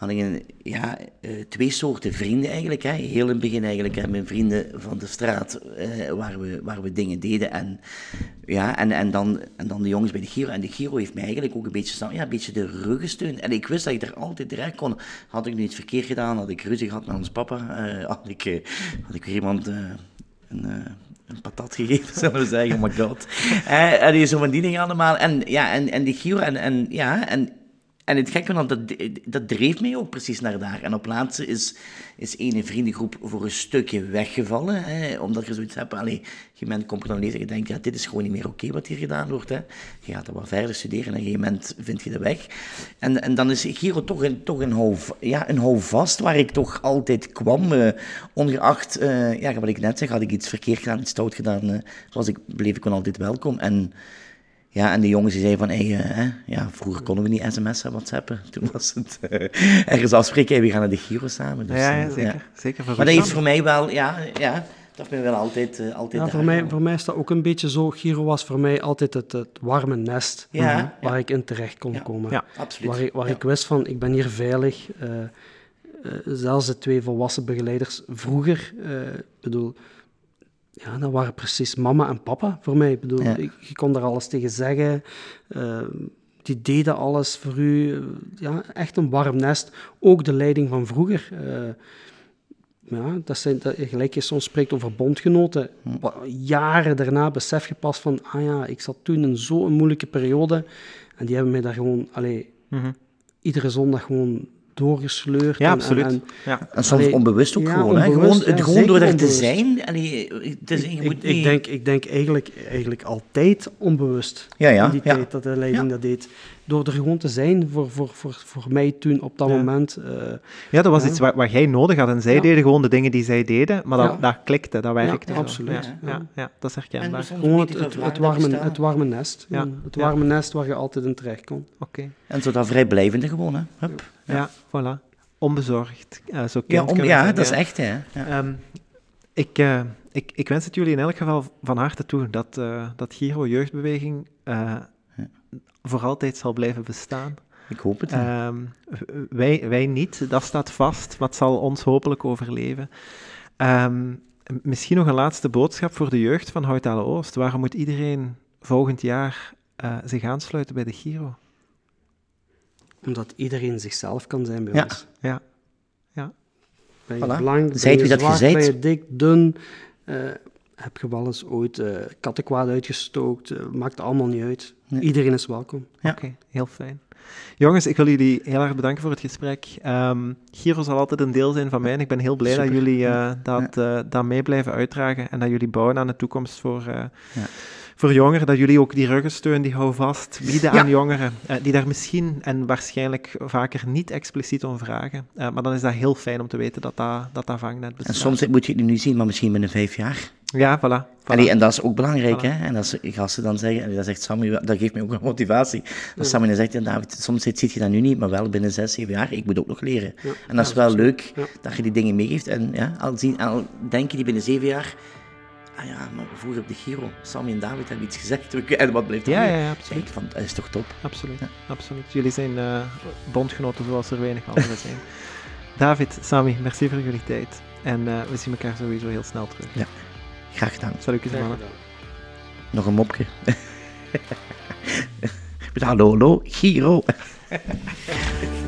S3: had ik ja, eh, twee soorten vrienden eigenlijk. Hè. Heel in het begin eigenlijk, hè, mijn vrienden van de straat, eh, waar, we, waar we dingen deden. En, ja, en, en, dan, en dan de jongens bij de Giro. En de Giro heeft mij eigenlijk ook een beetje, ja, een beetje de rug gesteund. En ik wist dat ik er altijd terecht kon. Had ik nu iets verkeerd gedaan, had ik ruzie gehad met ons papa, eh, had, ik, eh, had ik weer iemand eh, een, een patat gegeven, zullen we zeggen. Oh my god. En die zo van die dingen allemaal. En, ja, en, en die Giro, en, en, ja, en, en het gekke, want dat, dat dreef mij ook precies naar daar. En op laatste is, is ene vriendengroep voor een stukje weggevallen. Hè, omdat je zoiets hebt, allee, je bent komt er dan lezen en je denkt, ja, dit is gewoon niet meer oké wat hier gedaan wordt. Hè. Je gaat er wat verder studeren en op een gegeven moment vind je de weg. En, en dan is Giro toch een, toch een, hou, ja, een houvast waar ik toch altijd kwam. eh, ongeacht, eh, ja, wat ik net zeg, had ik iets verkeerd gedaan, iets stout gedaan, eh, was ik, bleef ik gewoon altijd welkom. En ja, en de jongens die zeiden van, hey, eh, hè, ja, vroeger konden we niet sms'en, whatsappen. Toen was het eh, ergens afspreken, hey, we gaan naar de Giro samen. Dus,
S2: ja,
S3: eh,
S2: ja, zeker. zeker voor
S3: Maar dat
S2: dan.
S3: voor mij wel, ja, ja dat mij wel altijd, eh, altijd
S1: Ja, voor mij, voor mij is dat ook een beetje zo. Giro was voor mij altijd het, het warme nest.
S3: Ja,
S1: waar
S3: ja.
S1: ik in terecht kon komen.
S2: Ja.
S3: Absoluut.
S1: Waar, ik, waar ik wist van, ik ben hier veilig. eh, eh, zelfs de twee volwassen begeleiders vroeger, eh, ik bedoel, ja, dat waren precies mama en papa voor mij. Ik bedoel,
S3: Ja.
S1: ik, je kon daar alles tegen zeggen. eh, die deden alles voor u. eh, ja, echt een warm nest. Ook de leiding van vroeger. eh, ja, dat zijn, dat, gelijk je soms spreekt over bondgenoten. Wa- Jaren daarna besef je pas van, ah ja, ik zat toen in zo'n moeilijke periode. En die hebben mij daar gewoon, allee,
S2: Mhm.
S1: iedere zondag gewoon doorgesleurd.
S2: Ja,
S1: en-
S2: absoluut.
S1: En, en
S2: ja.
S3: En soms
S1: Allee,
S3: onbewust ook
S1: ja,
S3: gewoon. hè.
S1: onbewust,
S3: gewoon, het,
S1: ja,
S3: gewoon door er te zijn. Allee, het is, je
S1: ik,
S3: moet
S1: ik,
S3: niet...
S1: denk, ik denk eigenlijk, eigenlijk altijd onbewust.
S3: Ja, ja,
S1: in die
S3: ja.
S1: tijd dat de leiding
S3: Ja.
S1: dat deed. Door er gewoon te zijn voor, voor, voor, voor mij toen op dat
S2: Ja.
S1: moment. eh,
S2: ja, dat was
S1: Ja.
S2: iets wat, wat jij nodig had. En zij
S1: Ja.
S2: deden gewoon de dingen die zij deden, maar dat,
S1: Ja.
S2: dat klikte, dat werkte.
S1: Absoluut,
S2: Ja,
S1: ja.
S2: ja, ja, dat is
S3: En
S2: herkenbaar.
S1: gewoon het, het, het, warme, het warme nest.
S2: Ja.
S1: Het
S2: Ja.
S1: warme nest waar je altijd in terecht kon.
S2: Oké.
S3: En zo dat vrijblijvende gewoon, hè. Hup.
S2: Ja, voilà. onbezorgd. Uh, zo
S3: ja, om, ja dat is echt, hè. Ja.
S2: Ehm, ik, uh, ik, ik wens het jullie in elk geval van harte toe dat, uh, dat Giro Jeugdbeweging. Voor altijd zal blijven bestaan.
S3: Ik hoop het.
S2: Um, wij, wij niet, dat staat vast, maar het zal ons hopelijk overleven. Um, misschien nog een laatste boodschap voor de jeugd van Houtale Oost. Waarom moet iedereen volgend jaar uh, zich aansluiten bij de Giro?
S1: Omdat iedereen zichzelf kan zijn bij
S3: ja.
S1: ons.
S2: Ja, ja.
S1: Ben je
S3: Voilà.
S1: blank,
S3: Zijt
S1: ben je
S3: wie dat
S1: zwart,
S3: zijt.
S1: ben je dik, dun, uh, heb je wel eens ooit uh, kattenkwaad uitgestookt, uh, maakt allemaal niet uit.
S3: Nee.
S1: Iedereen is welkom.
S2: Ja. Oké, okay, heel fijn. Jongens, ik wil jullie heel erg bedanken voor het gesprek. Um, Giro zal altijd een deel zijn van mij en ik ben heel blij
S3: Super.
S2: dat jullie uh, dat, ja. dat mee blijven uitdragen en dat jullie bouwen aan de toekomst voor, ja. Voor jongeren. Dat jullie ook die ruggensteun, die houvast bieden aan jongeren die daar misschien en waarschijnlijk vaker niet expliciet om vragen. Uh, maar dan is dat heel fijn om te weten dat dat, dat, dat vangnet bestaat.
S3: En soms moet je het nu zien, maar misschien binnen vijf jaar.
S2: Ja, voilà. voilà.
S3: Allee, en dat is ook belangrijk, voilà. hè. En als gasten dan zeggen, en dat zegt Sammy, dat geeft me ook een motivatie. Als Sammy dan zegt, ja, David, soms ziet je dat nu niet, maar wel binnen zes, zeven jaar, ik moet ook nog leren.
S1: Ja.
S3: En dat is wel leuk, ja. dat je die dingen meegeeft. En ja, al, zien, al denken die binnen zeven jaar, ah ja, maar vroeger op de Giro, Sammy en David hebben iets gezegd, en wat blijft er
S2: ja,
S3: nu?
S2: ja, ja, absoluut.
S3: Van, dat is toch top?
S2: Absoluut, absoluut. Jullie zijn uh, bondgenoten zoals er weinig anderen zijn. David, Sammy, merci voor jullie tijd. En uh, we zien elkaar sowieso heel snel terug.
S3: Ja. Graag gedaan.
S2: Salutjes, mannen.
S3: Nog een mopje. hallo, hallo, Giro.